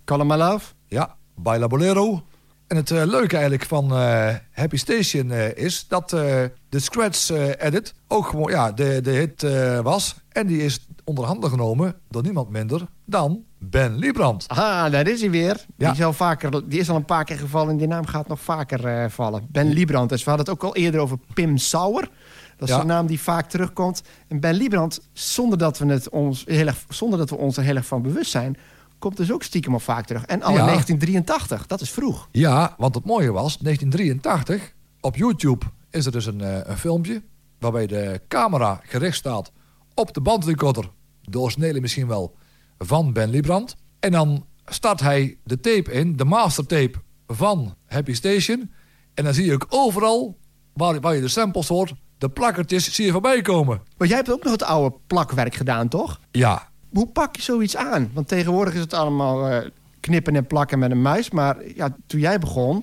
Call My Love. Ja, Baila Bolero. En het eh, leuke eigenlijk van eh, Happy Station eh, is dat de Scratch Edit ook gewoon ja, de, de hit was. En die is onder handen genomen door niemand minder dan Ben Liebrand. Ah, daar is hij weer. Ja. Die, is al vaker, die is al een paar keer gevallen en die naam gaat nog vaker vallen. Ben Liebrand. Dus we hadden het ook al eerder over Pim Sauer. Dat is Ja. een naam die vaak terugkomt. En Ben Liebrand, zonder dat we, het ons heel erg, zonder dat we ons er heel erg van bewust zijn... komt dus ook stiekem al vaak terug. En al in Ja. 1983, dat is vroeg. Ja, want het mooie was, 1983, op YouTube is er dus een, eh, een filmpje... waarbij de camera gericht staat op de bandrecorder... doorsnede misschien wel, van Ben Liebrand. En dan start hij de tape in, de mastertape van Happy Station... en dan zie je ook overal, waar, waar je de samples hoort... de plakkertjes zie je voorbij komen. Maar jij hebt ook nog het oude plakwerk gedaan, toch? Ja, Hoe pak je zoiets aan? Want tegenwoordig is het allemaal eh, knippen en plakken met een muis. Maar ja, toen jij begon,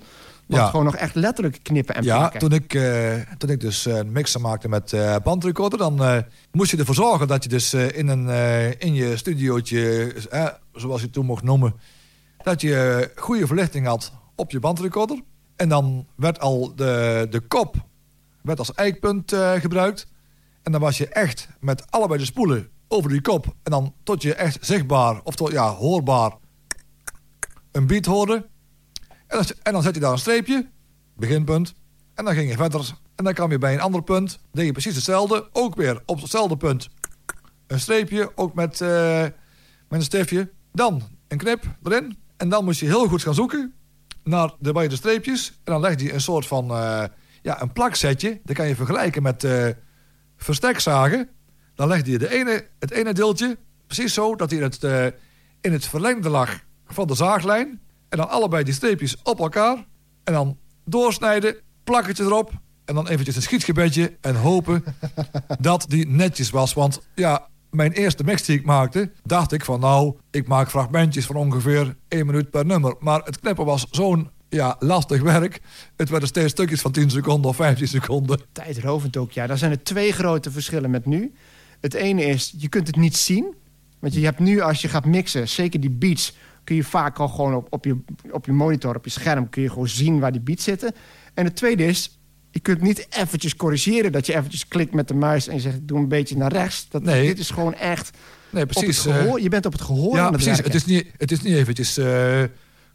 was Ja. het gewoon nog echt letterlijk knippen en Ja, plakken. toen ik, eh, toen ik dus eh, een mixer maakte met bandrecorder... dan moest je ervoor zorgen dat je dus in, een, in je studiootje... zoals je het toen mocht noemen... dat je goede verlichting had op je bandrecorder. En dan werd al de, de kop werd als eikpunt gebruikt. En dan was je echt met allebei de spoelen over die kop... en dan tot je echt zichtbaar, of tot, ja, hoorbaar... een beat hoorde... En dan, zet je daar een streepje, beginpunt. En dan ging je verder. En dan kwam je bij een ander punt. Deed je precies hetzelfde. Ook weer op hetzelfde punt. Een streepje, ook met, eh, met een stiftje. Dan een knip erin. En dan moest je heel goed gaan zoeken naar de beide streepjes. En dan legde je een soort van eh, ja, een plaksetje. Dat kan je vergelijken met eh verstekzagen. Dan legde je de ene, het ene deeltje precies zo dat hij in het, eh, in het verlengde lag van de zaaglijn. En dan allebei die streepjes op elkaar. En dan doorsnijden, plakketje erop. En dan eventjes een schietgebedje en hopen <laughs> dat die netjes was. Want ja, mijn eerste mix die ik maakte, dacht ik van nou, ik maak fragmentjes van ongeveer één minuut per nummer. Maar het knippen was zo'n ja, lastig werk. Het werden steeds stukjes van 10 seconden of 15 seconden. Tijdrovend ook, ja. Daar zijn er twee grote verschillen met nu. Het ene is, je kunt het niet zien. Want je hebt nu, als je gaat mixen, zeker die beats... kun je vaak al gewoon op, op, je, op je monitor, op je scherm... kun je gewoon zien waar die beats zitten. En het tweede is, je kunt niet eventjes corrigeren... dat je eventjes klikt met de muis en je zegt, doe een beetje naar rechts. Dat, Nee. Dit is gewoon echt Nee, precies. gehoor. eh, je bent op het gehoor ja, aan het precies. werken. Het is, niet, het is niet eventjes eh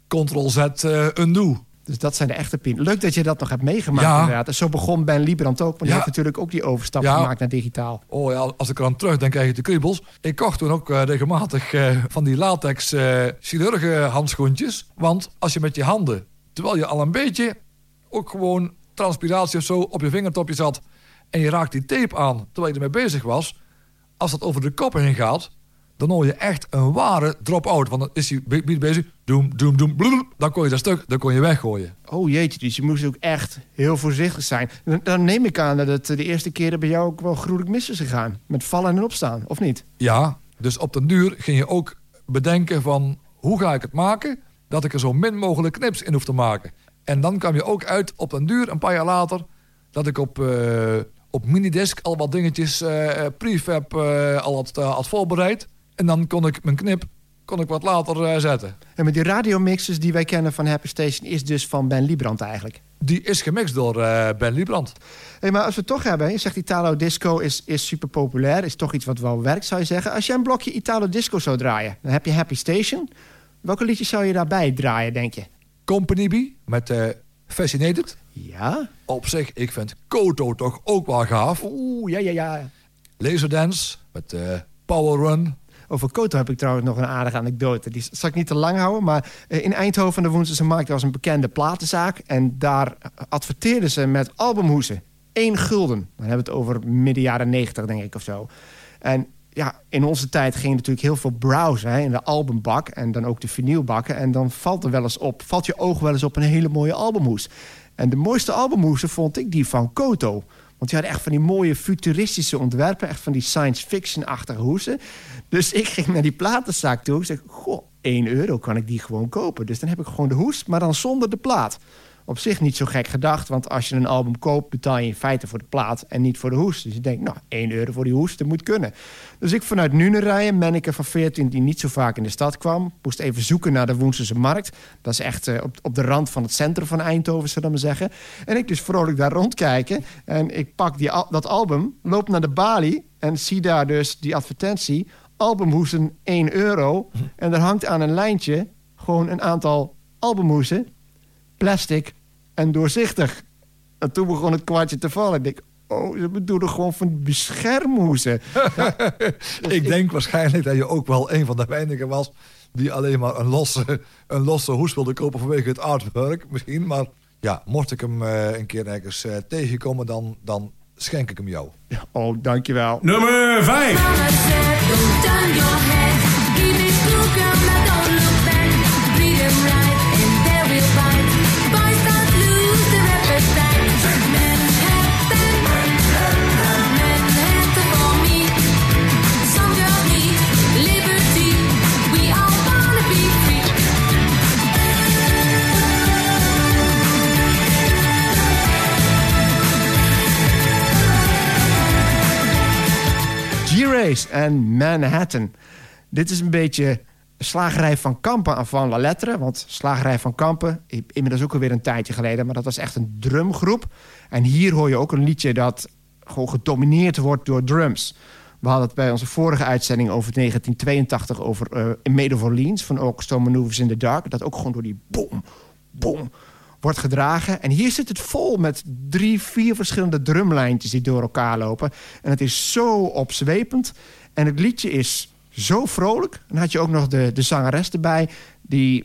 Ctrl-Z eh, undo. Dus dat zijn de echte pin. Leuk dat je dat nog hebt meegemaakt Ja. inderdaad. En zo begon Ben Liebrand ook. Want die Ja. heeft natuurlijk ook die overstap Ja. gemaakt naar digitaal. Oh ja, als ik er aan terugdenk, krijg je de kriebels. Ik kocht toen ook eh, regelmatig eh, van die latex eh chirurgen handschoentjes. Want als je met je handen, terwijl je al een beetje ook gewoon transpiratie of zo op je vingertopje zat... en je raakt die tape aan terwijl je ermee bezig was... als dat over de kop heen gaat, dan hoor je echt een ware drop-out. Want dan is beat bezig, doem, doem, doem, blub, dan kon je dat stuk, dan kon je weggooien. Oh jeetje, dus je moest ook echt heel voorzichtig zijn. Dan, dan neem ik aan dat het de eerste keren bij jou ook wel gruwelijk mis is gegaan. Met vallen en opstaan, of niet? Ja, dus op den duur ging je ook bedenken van... hoe ga ik het maken dat ik er zo min mogelijk knips in hoef te maken. En dan kwam je ook uit op den duur, een paar jaar later... dat ik op, eh, op minidisc al wat dingetjes, eh, prefab eh, al had, had voorbereid. En dan kon ik mijn knip kon ik wat later zetten. En met die radiomixers die wij kennen van Happy Station... is dus van Ben Liebrand eigenlijk. Die is gemixt door eh, Ben Liebrand. Hey, maar als we het toch hebben, je zegt Italo Disco is, is super populair. Is toch iets wat wel werkt, zou je zeggen. Als jij een blokje Italo Disco zou draaien, dan heb je Happy Station. Welke liedjes zou je daarbij draaien, denk je? Company B met eh Fascinated. Ja? Op zich, ik vind Koto toch ook wel gaaf. Oeh, ja, ja, ja. Laserdance met eh, Power Run. Over Koto heb ik trouwens nog een aardige anekdote. Die zal ik niet te lang houden. Maar eh, in Eindhoven, de Woensdagse Markt, was een bekende platenzaak. En daar adverteerden ze met albumhoesen. Eén gulden. Dan hebben we het over midden jaren negentig, denk ik, of zo. En ja, in onze tijd ging natuurlijk heel veel browsen hè, in de albumbak. En dan ook de vinylbakken. En dan valt er wel eens op, valt je oog wel eens op een hele mooie albumhoes. En de mooiste albumhoesen vond ik die van Koto. Want die hadden echt van die mooie futuristische ontwerpen. Echt van die science fiction-achtige hoesen. Dus ik ging naar die platenzaak toe. Ik zeg, goh, 1 euro kan ik die gewoon kopen. Dus dan heb ik gewoon de hoes, maar dan zonder de plaat. Op zich niet zo gek gedacht, want als je een album koopt... betaal je in feite voor de plaat en niet voor de hoes. Dus je denkt, nou, 1 euro voor die hoes, dat moet kunnen. Dus ik vanuit Nuenen rijden, Manneke van 14... die niet zo vaak in de stad kwam... moest even zoeken naar de Woenselse Markt. Dat is echt eh, op, op de rand van het centrum van Eindhoven, zullen we maar zeggen. En ik dus vrolijk daar rondkijken. En ik pak die, al- dat album, loop naar de balie... en zie daar dus die advertentie... albumhoesen 1 euro. En er hangt aan een lijntje gewoon een aantal albumhoesen... plastic en doorzichtig. En toen begon het kwartje te vallen. Ik denk, oh, ze bedoelen gewoon van beschermhoesen. <laughs> ik denk waarschijnlijk dat je ook wel een van de weinigen was... die alleen maar een losse, een losse hoes wilde kopen vanwege het artwork misschien. Maar ja, mocht ik hem eh, een keer ergens eh, tegenkomen, dan, dan schenk ik hem jou. Oh, dankjewel. Nummer 5. G-Race en Manhattan. Dit is een beetje slagerij van Kampen aan van La Lettre. Want slagerij van Kampen, inmiddels ook alweer een tijdje geleden... maar dat was echt een drumgroep. En hier hoor je ook een liedje dat gewoon gedomineerd wordt door drums. We hadden het bij onze vorige uitzending over 1982... over eh In Made of Orleans van Orchestra Maneuvers in the Dark. Dat ook gewoon door die boom, boom wordt gedragen. En hier zit het vol met drie, vier verschillende drumlijntjes die door elkaar lopen. En het is zo opzwepend. En het liedje is zo vrolijk. En dan had je ook nog de, de zangeres erbij... die,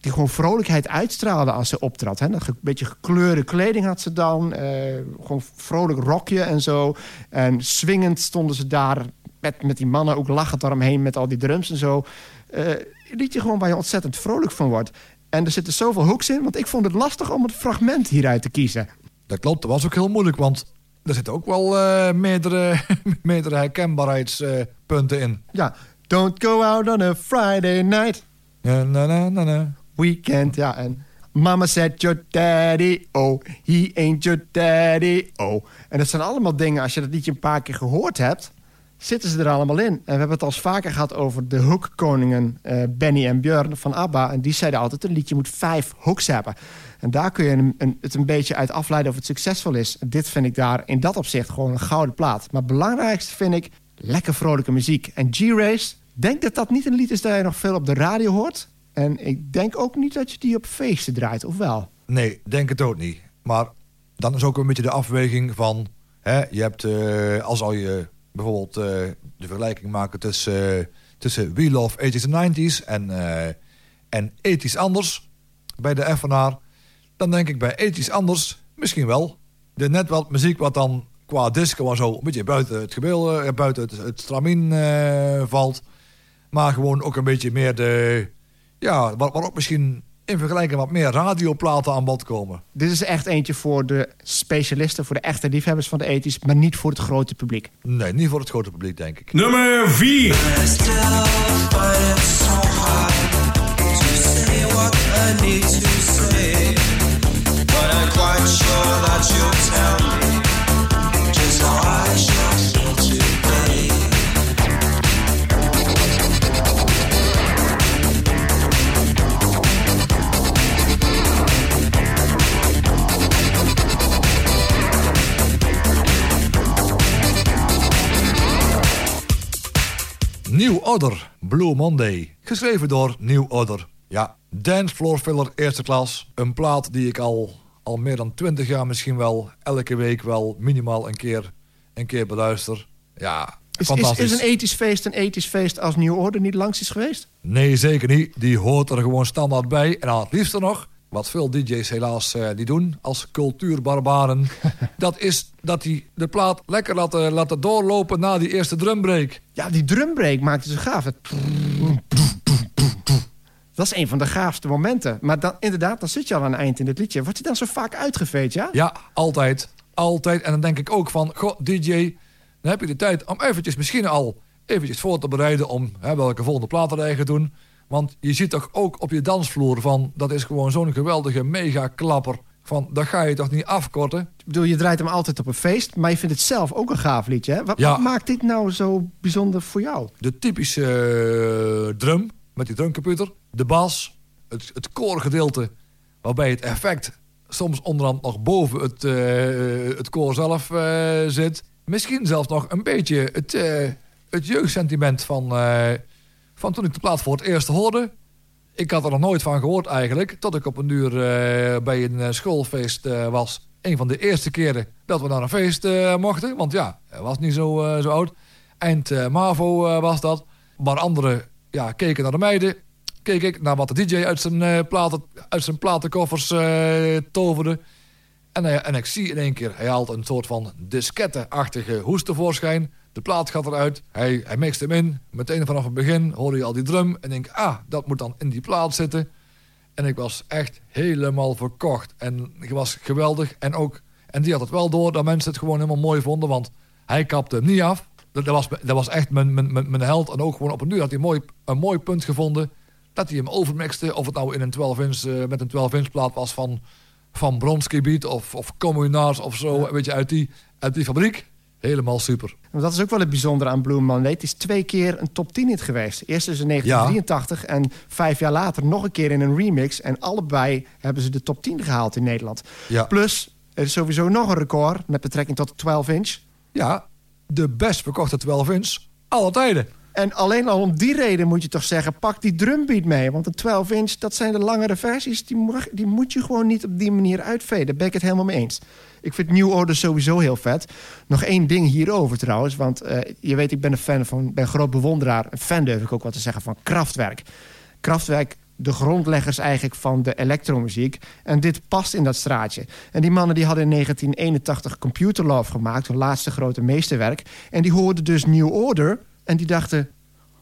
die gewoon vrolijkheid uitstraalde als ze optrad. Een beetje gekleurde kleding had ze dan. eh, gewoon vrolijk rokje en zo. En swingend stonden ze daar met, met die mannen ook lachend daaromheen... met al die drums en zo. Een liedje gewoon waar je ontzettend vrolijk van wordt. En er zitten zoveel hooks in, want ik vond het lastig om het fragment hieruit te kiezen. Dat klopt, dat was ook heel moeilijk, want er zitten ook wel eh, meerdere, <laughs> meerdere herkenbaarheidspunten in. Ja, don't go out on a Friday night. Na, na, na, na. Weekend, ja. En mama said your daddy, oh, he ain't your daddy, oh. En dat zijn allemaal dingen, als je dat liedje een paar keer gehoord hebt... zitten ze er allemaal in. En we hebben het al vaker gehad over de hookkoningen... eh Benny en Björn van ABBA. En die zeiden altijd, een liedje moet vijf hooks hebben. En daar kun je een, een- het een beetje uit afleiden of het succesvol is. Dit vind ik daar in dat opzicht gewoon een gouden plaat. Maar het belangrijkste vind ik lekker vrolijke muziek. En G-Race, denk dat dat niet een lied is dat je nog veel op de radio hoort. En ik denk ook niet dat je die op feesten draait, of wel? Nee, denk het ook niet. Maar dan is ook een beetje de afweging van... Hè, je hebt, eh, als al je bijvoorbeeld eh, de vergelijking maken tussen, eh, tussen We Love 80s en 90s en, eh en ethisch anders bij de FNR... dan denk ik bij ethisch anders misschien wel. De net wat muziek wat dan qua disco en zo... een beetje buiten het gebeel, eh, buiten het, het stramien valt... maar gewoon ook een beetje meer de... Ja, waar, waar ook misschien in vergelijking wat meer radioplaten aan bod komen. Dit is echt eentje voor de specialisten, voor de echte liefhebbers van de ethisch... maar niet voor het grote publiek. Nee, niet voor het grote publiek, denk ik. Nummer 4. New Order, Blue Monday. Geschreven door New Order. Ja, Dance Floor Filler eerste klas. Een plaat die ik al al meer dan twintig jaar misschien wel elke week wel minimaal een keer, een keer beluister. Ja, Is, is, fantastisch. is een ethisch feest een ethisch feest als New Order niet langs is geweest? Nee, zeker niet. Die hoort er gewoon standaard bij. En dan het liefste nog, wat veel DJ's helaas die doen als cultuurbarbaren... <laughs> dat is dat die de plaat lekker laten, laten doorlopen na die eerste drumbreak. Ja, die drumbreak maakte ze gaaf. Dat is een van de gaafste momenten. Maar dan, inderdaad, dan zit je al aan het eind in het liedje. Wordt hij dan zo vaak uitgeveed, ja? Ja, altijd. Altijd. En dan denk ik ook van, goh, DJ, dan heb je de tijd om eventjes misschien al eventjes voor te bereiden om hè, welke volgende platen te gaan doen. Want je ziet toch ook op je dansvloer van, dat is gewoon zo'n geweldige mega klapper. Van, dat ga je toch niet afkorten? Ik bedoel, je draait hem altijd op een feest. Maar je vindt het zelf ook een gaaf liedje, hè? Wat, Ja. wat maakt dit nou zo bijzonder voor jou? De typische eh, drum, met die drumcomputer. De bas, het, het koorgedeelte, waarbij het effect soms onderhand nog boven het, eh, het koor zelf eh, zit. Misschien zelfs nog een beetje het, het jeugdsentiment van, van toen ik de plaat voor het eerst hoorde. Ik had er nog nooit van gehoord eigenlijk, tot ik op een uur eh, bij een eh, schoolfeest eh, was. Een van de eerste keren dat we naar een feest mochten. Want ja, hij was niet zo, zo oud. Eind MAVO was dat. Maar anderen ja, keken naar de meiden. Keek ik naar wat de DJ uit zijn, platen, uit zijn platenkoffers toverde. En, hij- en ik zie in één keer, hij haalt een soort van diskette-achtige hoes tevoorschijn. De plaat gaat eruit, hij, hij mixt hem in. Meteen vanaf het begin hoorde je al die drum. En denk, ah, dat moet dan in die plaat zitten. En ik was echt helemaal verkocht. En het was geweldig. En, ook, en die had het wel door dat mensen het gewoon helemaal mooi vonden. Want hij kapte hem niet af. Dat, was, dat was echt mijn, mijn, mijn, held. En ook gewoon op een uur had hij een mooi, een mooi punt gevonden. Dat hij hem overmixte. Of het nou in een 12 inch, eh, met een 12 inch plaat was van, van Bronski Beat of, of Communars of zo. Weet je, uit die, uit die fabriek. Helemaal super. Dat is ook wel het bijzondere aan Blue Monday. Het is twee keer een top 10 hit geweest. Eerst dus in 1983 en vijf jaar later nog een keer in een remix. En allebei hebben ze de top 10 gehaald in Nederland. Ja. Plus, er is sowieso nog een record met betrekking tot de 12 inch. Ja, de best verkochte 12 inch alle tijden. En alleen al om die reden moet je toch zeggen... pak die drumbeat mee. Want een 12 inch, dat zijn de langere versies... die, die moet je gewoon niet op die manier uitveden. Daar ben ik het helemaal mee eens. Ik vind New Order sowieso heel vet. Nog één ding hierover trouwens. Want eh, je weet, ik ben een fan van... ben groot bewonderaar. Een fan durf ik ook wat te zeggen van Kraftwerk. Kraftwerk, de grondleggers eigenlijk van de elektromuziek. En dit past in dat straatje. En die mannen die hadden in 1981 Computer Love gemaakt. Hun laatste grote meesterwerk. En die hoorden dus New Order... En die dachten,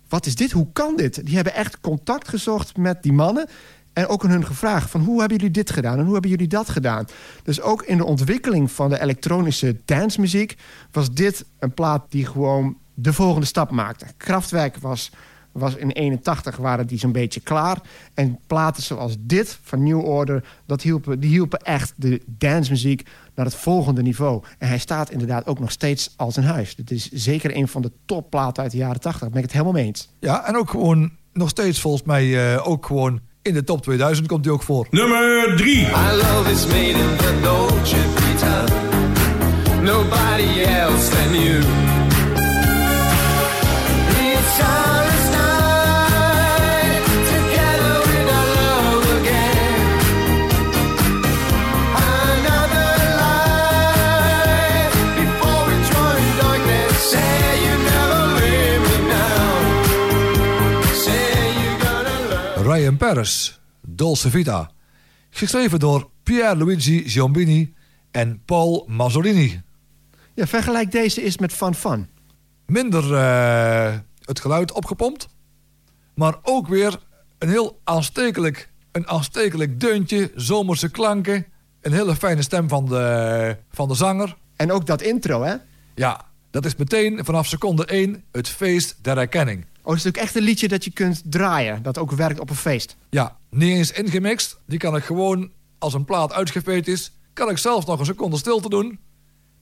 wat is dit? Hoe kan dit? Die hebben echt contact gezocht met die mannen. En ook aan hun gevraagd van hoe hebben jullie dit gedaan en hoe hebben jullie dat gedaan. Dus ook in de ontwikkeling van de elektronische dancemuziek was dit een plaat die gewoon de volgende stap maakte. Kraftwerk was, was in 81 waren die zo'n beetje klaar. En platen zoals dit van New Order, dat hielpen, die hielpen echt de dancemuziek naar het volgende niveau. En hij staat inderdaad ook nog steeds als een huis. Dit is zeker een van de topplaten uit de jaren 80. Daar ben ik het helemaal mee eens. Ja, en ook gewoon nog steeds volgens mij eh, ook gewoon in de top 2000 komt hij ook voor. Nummer 3. My love is made in the Dolce Vita. Nobody else than you. Paris, Dolce Vita. Geschreven door Pierluigi Giombini en Paul Mazzolini. Ja, vergelijk deze eens met Van Van. Minder eh, het geluid opgepompt. Maar ook weer een heel aanstekelijk, een aanstekelijk deuntje, zomerse klanken. Een hele fijne stem van de, van de zanger. En ook dat intro, hè? Ja, dat is meteen vanaf seconde 1 het feest der herkenning. Oh, het is ook echt een liedje dat je kunt draaien. Dat ook werkt op een feest. Ja, niet eens ingemixt. Die kan ik gewoon, als een plaat uitgeveed is... kan ik zelfs nog een seconde stilte doen.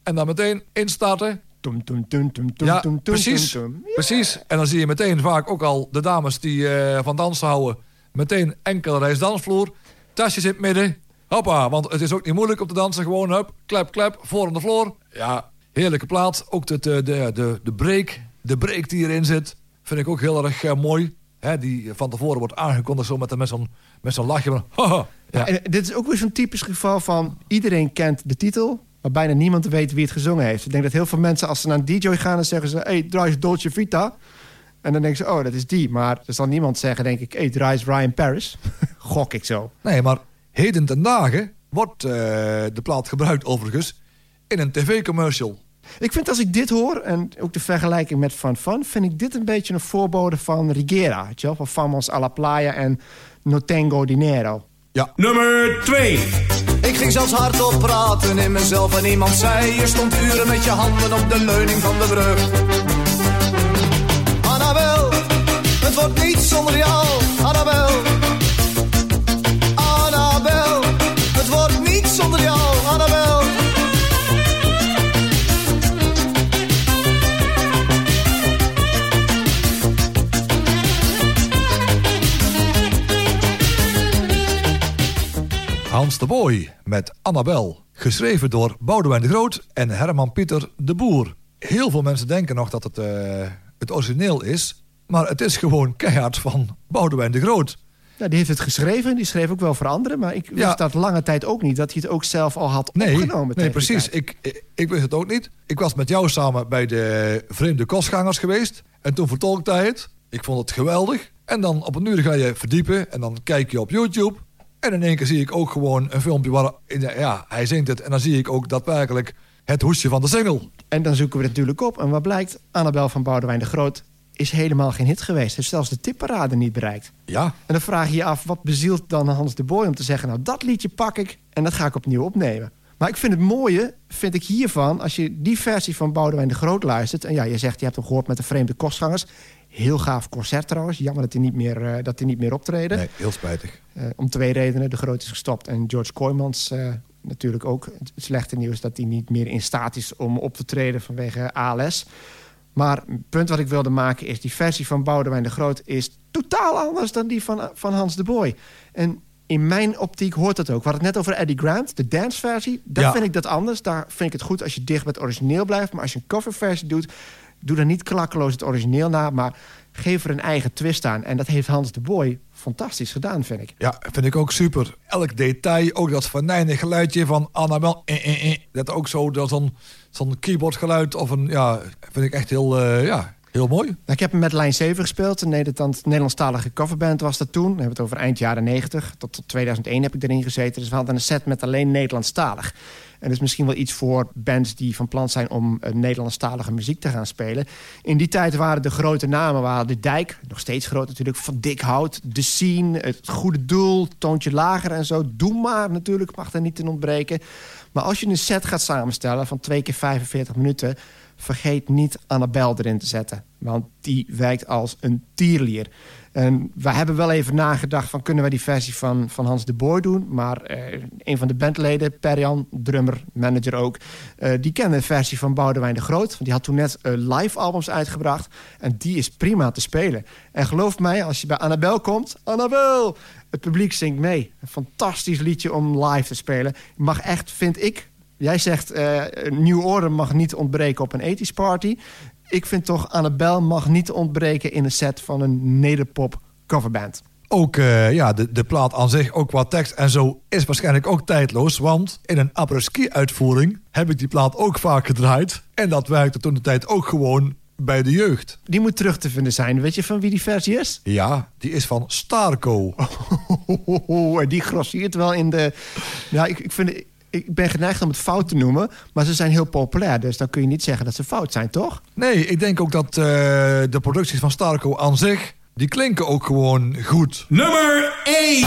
En dan meteen instarten. Tum, tum, tum, tum, tum, Ja, tum, tum, precies. tum, tum. Ja. Precies. En dan zie je meteen vaak ook al de dames die eh, van dansen houden... meteen enkele reis dansvloer. Tasjes in het midden. Hoppa, want het is ook niet moeilijk om te dansen. Gewoon, hup, klep, klep, voor on de vloer. Ja, heerlijke plaat. Ook de, de, de, de, de break, de break die erin zit... vind ik ook heel erg eh, mooi. Hè, die van tevoren wordt aangekondigd zo met, met zo'n met zo'n lachje. Van, haha, Ja. En dit is ook weer zo'n typisch geval van... iedereen kent de titel, maar bijna niemand weet wie het gezongen heeft. Ik denk dat heel veel mensen, als ze naar een DJ gaan... dan zeggen ze, hey, draai eens Dolce Vita. En dan denken ze, oh, dat is die. Maar er zal niemand zeggen, denk ik... hey, draai eens Ryan Paris. <laughs> Gok ik zo. Nee, maar heden ten dagen wordt eh, de plaat gebruikt overigens in een tv-commercial. Ik vind als ik dit hoor, en ook de vergelijking met Van Van... vind ik dit een beetje een voorbode van Rigera. Weet je wel? Van Famos a la Playa en No Tengo Dinero. Ja, Nummer 2. Ik ging zelfs hardop praten in mezelf en iemand zei... Je stond uren met je handen op de leuning van de brug. Annabel, het wordt niet zonder jou. Annabel, Annabel, Hans de Boy met Annabel. Geschreven door Boudewijn de Groot en Herman Pieter de Boer. Heel veel mensen denken nog dat het eh, het origineel is. Maar het is gewoon keihard van Boudewijn de Groot. Ja, die heeft het geschreven, die schreef ook wel voor anderen... maar ik wist Ja. dat lange tijd ook niet... dat hij het ook zelf al had Nee, opgenomen. nee precies. Ik, ik, ik wist het ook niet. Ik was met jou samen bij de Vreemde Kostgangers geweest. En toen vertolkte hij het. Ik vond het geweldig. En dan op een uur ga je verdiepen. En dan kijk je op YouTube. En in één keer zie ik ook gewoon een filmpje waar ja, hij zingt het. En dan zie ik ook daadwerkelijk het hoesje van de single. En dan zoeken we het natuurlijk op. En wat blijkt? Annabel van Boudewijn de Groot is helemaal geen hit geweest. Heeft zelfs de tipparade niet bereikt. Ja, En dan vraag je je af, wat bezielt dan Hans de Boy om te zeggen... nou, dat liedje pak ik en dat ga ik opnieuw opnemen. Maar ik vind het mooie, vind ik hiervan... als je die versie van Boudewijn de Groot luistert... en ja, je zegt, je hebt hem gehoord met de vreemde kostgangers... heel gaaf concert trouwens. Jammer dat hij niet meer, eh, dat hij niet meer optreden. nee, heel spijtig. Eh, om twee redenen. De Groot is gestopt en George Kooijmans eh, natuurlijk ook. Het slechte nieuws dat hij niet meer in staat is om op te treden vanwege ALS. Maar het punt wat ik wilde maken is... die versie van Boudewijn de Groot is totaal anders dan die van, van Hans de Boy. En in mijn optiek hoort dat ook. We hadden het net over Eddie Grant, de danceversie. Daar Ja. vind ik dat anders. Daar vind ik het goed als je dicht bij het origineel blijft. Maar als je een coverversie doet... doe dan niet klakkeloos het origineel na... maar geef er een eigen twist aan. En dat heeft Hans de Boy fantastisch gedaan, vind ik. Ja, vind ik ook super. Elk detail, ook dat venijnig geluidje van Annabel. Eh, eh, eh. Dat ook zo, dat zo'n zo'n keyboardgeluid of een, ja, vind ik echt heel, ja, heel mooi. Nou, ik heb hem met Lijn 7 gespeeld. Een Nederland- Nederlandstalige coverband was dat toen. We hebben het over eind jaren 90. Tot, tot 2001 heb ik erin gezeten. Dus we hadden een set met alleen Nederlandstalig. En dat is misschien wel iets voor bands die van plan zijn... om eh, Nederlandstalige muziek te gaan spelen. In die tijd waren de grote namen... waren de Dijk, nog steeds groot natuurlijk... Van Dik Hout, De Scene, Het Goede Doel... Toontje Lager en zo. Doe maar natuurlijk, mag er niet in ontbreken. Maar als je een set gaat samenstellen van twee keer 45 minuten... vergeet niet Annabel erin te zetten. Want die werkt als een tierlier. En we hebben wel even nagedacht van kunnen we die versie van, van Hans de Boer doen. Maar eh, een van de bandleden, Perjan, drummer, manager ook... eh, die kende de versie van Boudewijn de Groot. Die had toen net eh, live albums uitgebracht. En die is prima te spelen. En geloof mij, als je bij Annabel komt... Annabel! Het publiek zingt mee. Een fantastisch liedje om live te spelen. Mag echt, vind ik... Jij zegt, eh New Order mag niet ontbreken op een 80s party. Ik vind toch, Annabel mag niet ontbreken in een set van een nederpop coverband. Ook eh, ja, de, de plaat aan zich, ook qua tekst en zo, is waarschijnlijk ook tijdloos. Want in een apres-ski uitvoering heb ik die plaat ook vaak gedraaid. En dat werkte toen de tijd ook gewoon bij de jeugd. Die moet terug te vinden zijn. Weet je van wie die versie is? Ja, die is van Starco. En die grossiert wel in de... Ja, ik, ik, vind, ik ben geneigd om het fout te noemen, maar ze zijn heel populair. Dus dan kun je niet zeggen dat ze fout zijn, toch? Nee, ik denk ook dat eh, de producties van Starco aan zich, die klinken ook gewoon goed. Nummer 1.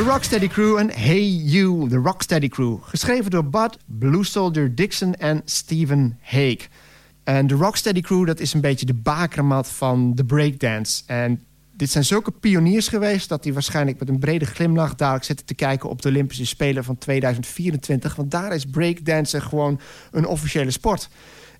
The Rocksteady Crew en Hey You, The Rocksteady Crew. Geschreven door Bud, Blue Soldier Dixon en Stephen Hague. En de Rocksteady Crew, dat is een beetje de bakermat van de breakdance. En dit zijn zulke pioniers geweest... dat die waarschijnlijk met een brede glimlach dadelijk zitten te kijken... op de Olympische Spelen van 2024. Want daar is breakdansen gewoon een officiële sport.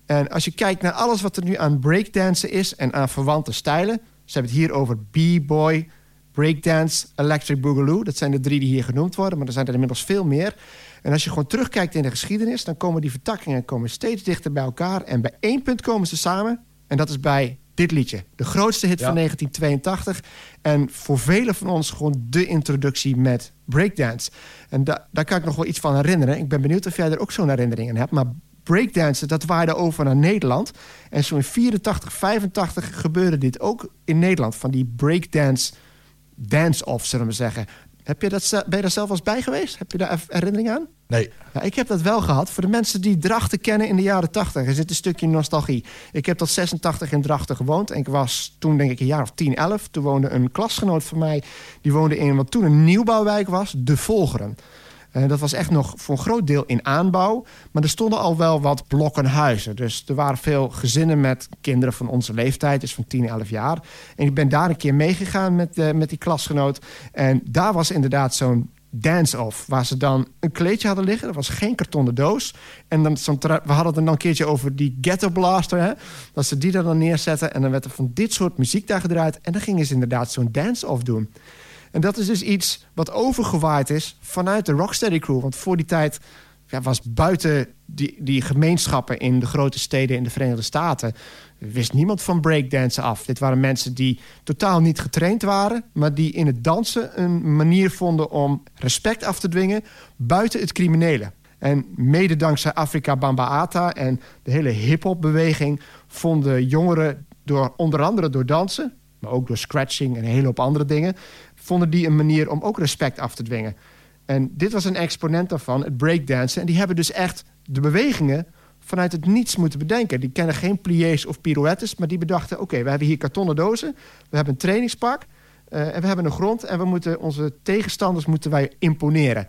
En als je kijkt naar alles wat er nu aan breakdansen is... en aan verwante stijlen... ze hebben het hier over b-boy, breakdance, electric boogaloo. Dat zijn de drie die hier genoemd worden, maar er zijn er inmiddels veel meer. En als je gewoon terugkijkt in de geschiedenis... dan komen die vertakkingen komen steeds dichter bij elkaar... en bij één punt komen ze samen... en dat is bij dit liedje. De grootste hit van 1982. En voor velen van ons gewoon de introductie met breakdance. En da daar kan ik nog wel iets van herinneren. Ik ben benieuwd of jij er ook zo'n herinnering aan hebt. Maar breakdansen, dat waaide over naar Nederland. En zo in 84, 85 gebeurde dit ook in Nederland. Van die breakdance dance-off, zullen we zeggen. Heb je dat, ben je daar zelf eens bij geweest? Heb je daar herinnering aan? Nee. Ja, ik heb dat wel gehad. Voor de mensen die Drachten kennen in de jaren 80. Er zit een stukje nostalgie. Ik heb tot 86 in Drachten gewoond. En ik was toen denk ik een jaar of 10, 11. Toen woonde een klasgenoot van mij. Die woonde in wat toen een nieuwbouwwijk was. De Volgeren. Eh, dat was echt nog voor een groot deel in aanbouw. Maar er stonden al wel wat blokken huizen. Dus er waren veel gezinnen met kinderen van onze leeftijd. Dus van 10, 11 jaar. En ik ben daar een keer meegegaan met, eh, met die klasgenoot. En daar was inderdaad zo'n dance-off. Waar ze dan een kleedje hadden liggen. Dat was geen kartonnen doos. En dan we hadden het dan een keertje over die ghetto blaster. Hè? Dat ze die er dan neerzetten. En dan werd er van dit soort muziek daar gedraaid. En dan gingen ze inderdaad zo'n dance-off doen. En dat is dus iets wat overgewaaid is vanuit de Rocksteady Crew. Want voor die tijd ja, was buiten die, die gemeenschappen in de grote steden in de Verenigde Staten... wist niemand van breakdansen af. Dit waren mensen die totaal niet getraind waren... maar die in het dansen een manier vonden om respect af te dwingen... buiten het criminele. En mede dankzij Afrika Bambaataa en de hele hip-hop-beweging... vonden jongeren, door, onder andere door dansen... maar ook door scratching en een hele hoop andere dingen... vonden die een manier om ook respect af te dwingen. En dit was een exponent daarvan, het breakdansen. En die hebben dus echt de bewegingen vanuit het niets moeten bedenken. Die kennen geen pliés of pirouettes, maar die bedachten... oké, we hebben hier kartonnen dozen, we hebben een trainingspak... eh, en we hebben een grond en we moeten onze tegenstanders moeten wij imponeren.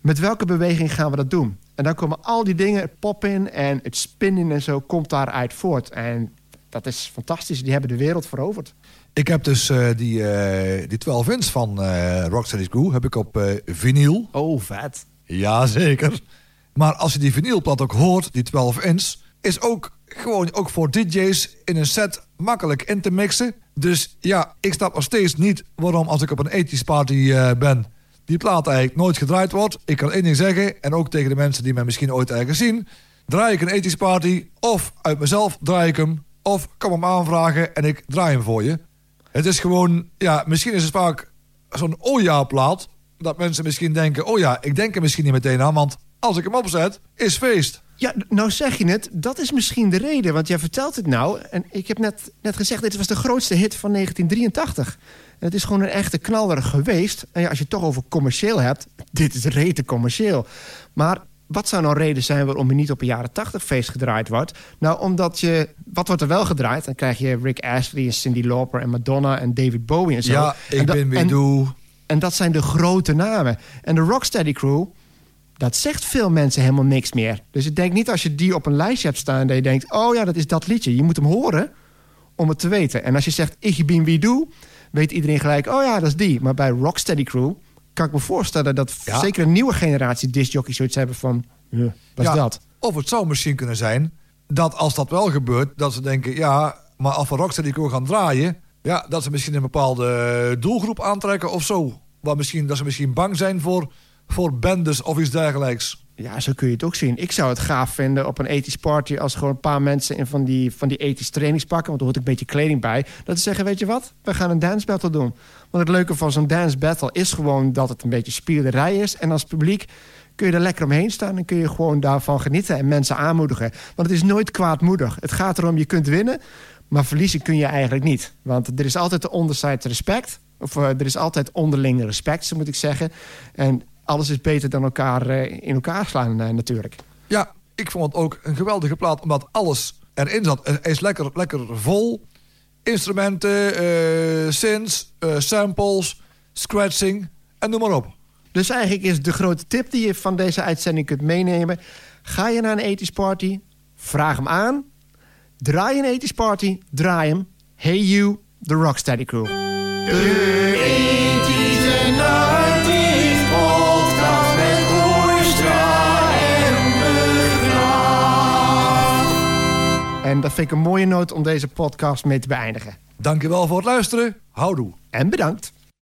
Met welke beweging gaan we dat doen? En dan komen al die dingen, het pop-in en het spinnen en zo... komt daaruit voort. En dat is fantastisch, die hebben de wereld veroverd. Ik heb dus eh, die, eh, die 12 inch van eh Rocksteady Crew heb ik op vinyl. Oh, vet. Jazeker. Maar als je die vinylplat ook hoort, die 12 inch... is ook gewoon ook voor DJ's in een set makkelijk in te mixen. Dus ja, ik snap nog steeds niet waarom als ik op een 80s party ben... die plaat eigenlijk nooit gedraaid wordt. Ik kan één ding zeggen, en ook tegen de mensen die mij misschien ooit ergens zien... draai ik een 80s party, of uit mezelf draai ik hem... of kom hem aanvragen en ik draai hem voor je. Het is gewoon, ja, misschien is het vaak zo'n oh ja plaat... dat mensen misschien denken, oh ja, ik denk er misschien niet meteen aan... want als ik hem opzet, is feest. Ja, nou zeg je het. Dat is misschien de reden. Want jij vertelt het nou. En ik heb net, net gezegd, dit was de grootste hit van 1983. En het is gewoon een echte knaller geweest. En ja, als je het toch over commercieel hebt... dit is rete commercieel. Maar wat zou nou reden zijn waarom er niet op een jaren 80 feest gedraaid wordt? Nou, omdat je... Wat wordt er wel gedraaid? Dan krijg je Rick Astley en Cindy Lauper en Madonna en David Bowie en zo. Ja, ik En ben wie en- dat zijn de grote namen. En de Rocksteady Crew, dat zegt veel mensen helemaal niks meer. Dus ik denk niet als je die op een lijstje hebt staan... dat je denkt, oh ja, dat is dat liedje. Je moet hem horen om het te weten. En als je zegt, ik ben wie doe, weet iedereen gelijk... oh ja, dat is die. Maar bij Rocksteady Crew kan ik me voorstellen... dat Ja. zeker een nieuwe generatie discjockeys zoiets hebben van... "Huh, wat is Ja, dat? Of het zou misschien kunnen zijn dat als dat wel gebeurt, dat ze denken, ja, maar als we Rocksteady Crew gaan draaien, ja, dat ze misschien een bepaalde doelgroep aantrekken of zo. Waar misschien, dat ze misschien bang zijn voor, voor bendes of iets dergelijks. Ja, zo kun je het ook zien. Ik zou het gaaf vinden op een ethisch party... als gewoon een paar mensen in van die, van die ethisch trainingspakken... want er hoort een beetje kleding bij... dat ze zeggen, weet je wat, we gaan een dance battle doen. Want het leuke van zo'n dance battle is gewoon... dat het een beetje spielerij is. En als publiek kun je er lekker omheen staan... en kun je gewoon daarvan genieten en mensen aanmoedigen. Want het is nooit kwaadmoedig. Het gaat erom, je kunt winnen... maar verliezen kun je eigenlijk niet. Want er is altijd de onderside respect... of eh, er is altijd onderling respect, zo moet ik zeggen... En alles is beter dan elkaar eh, in elkaar slaan eh, natuurlijk. Ja, ik vond het ook een geweldige plaat, omdat alles erin zat. Hij is lekker, lekker vol. Instrumenten, eh synths, eh, samples, scratching en noem maar op. Dus eigenlijk is de grote tip die je van deze uitzending kunt meenemen... ga je naar een ethisch party, vraag hem aan... draai een ethisch party, draai hem... Hey you, de Rocksteady Crew. En dat vind ik een mooie noot om deze podcast mee te beëindigen. Dankjewel voor het luisteren. Houdoe. En bedankt.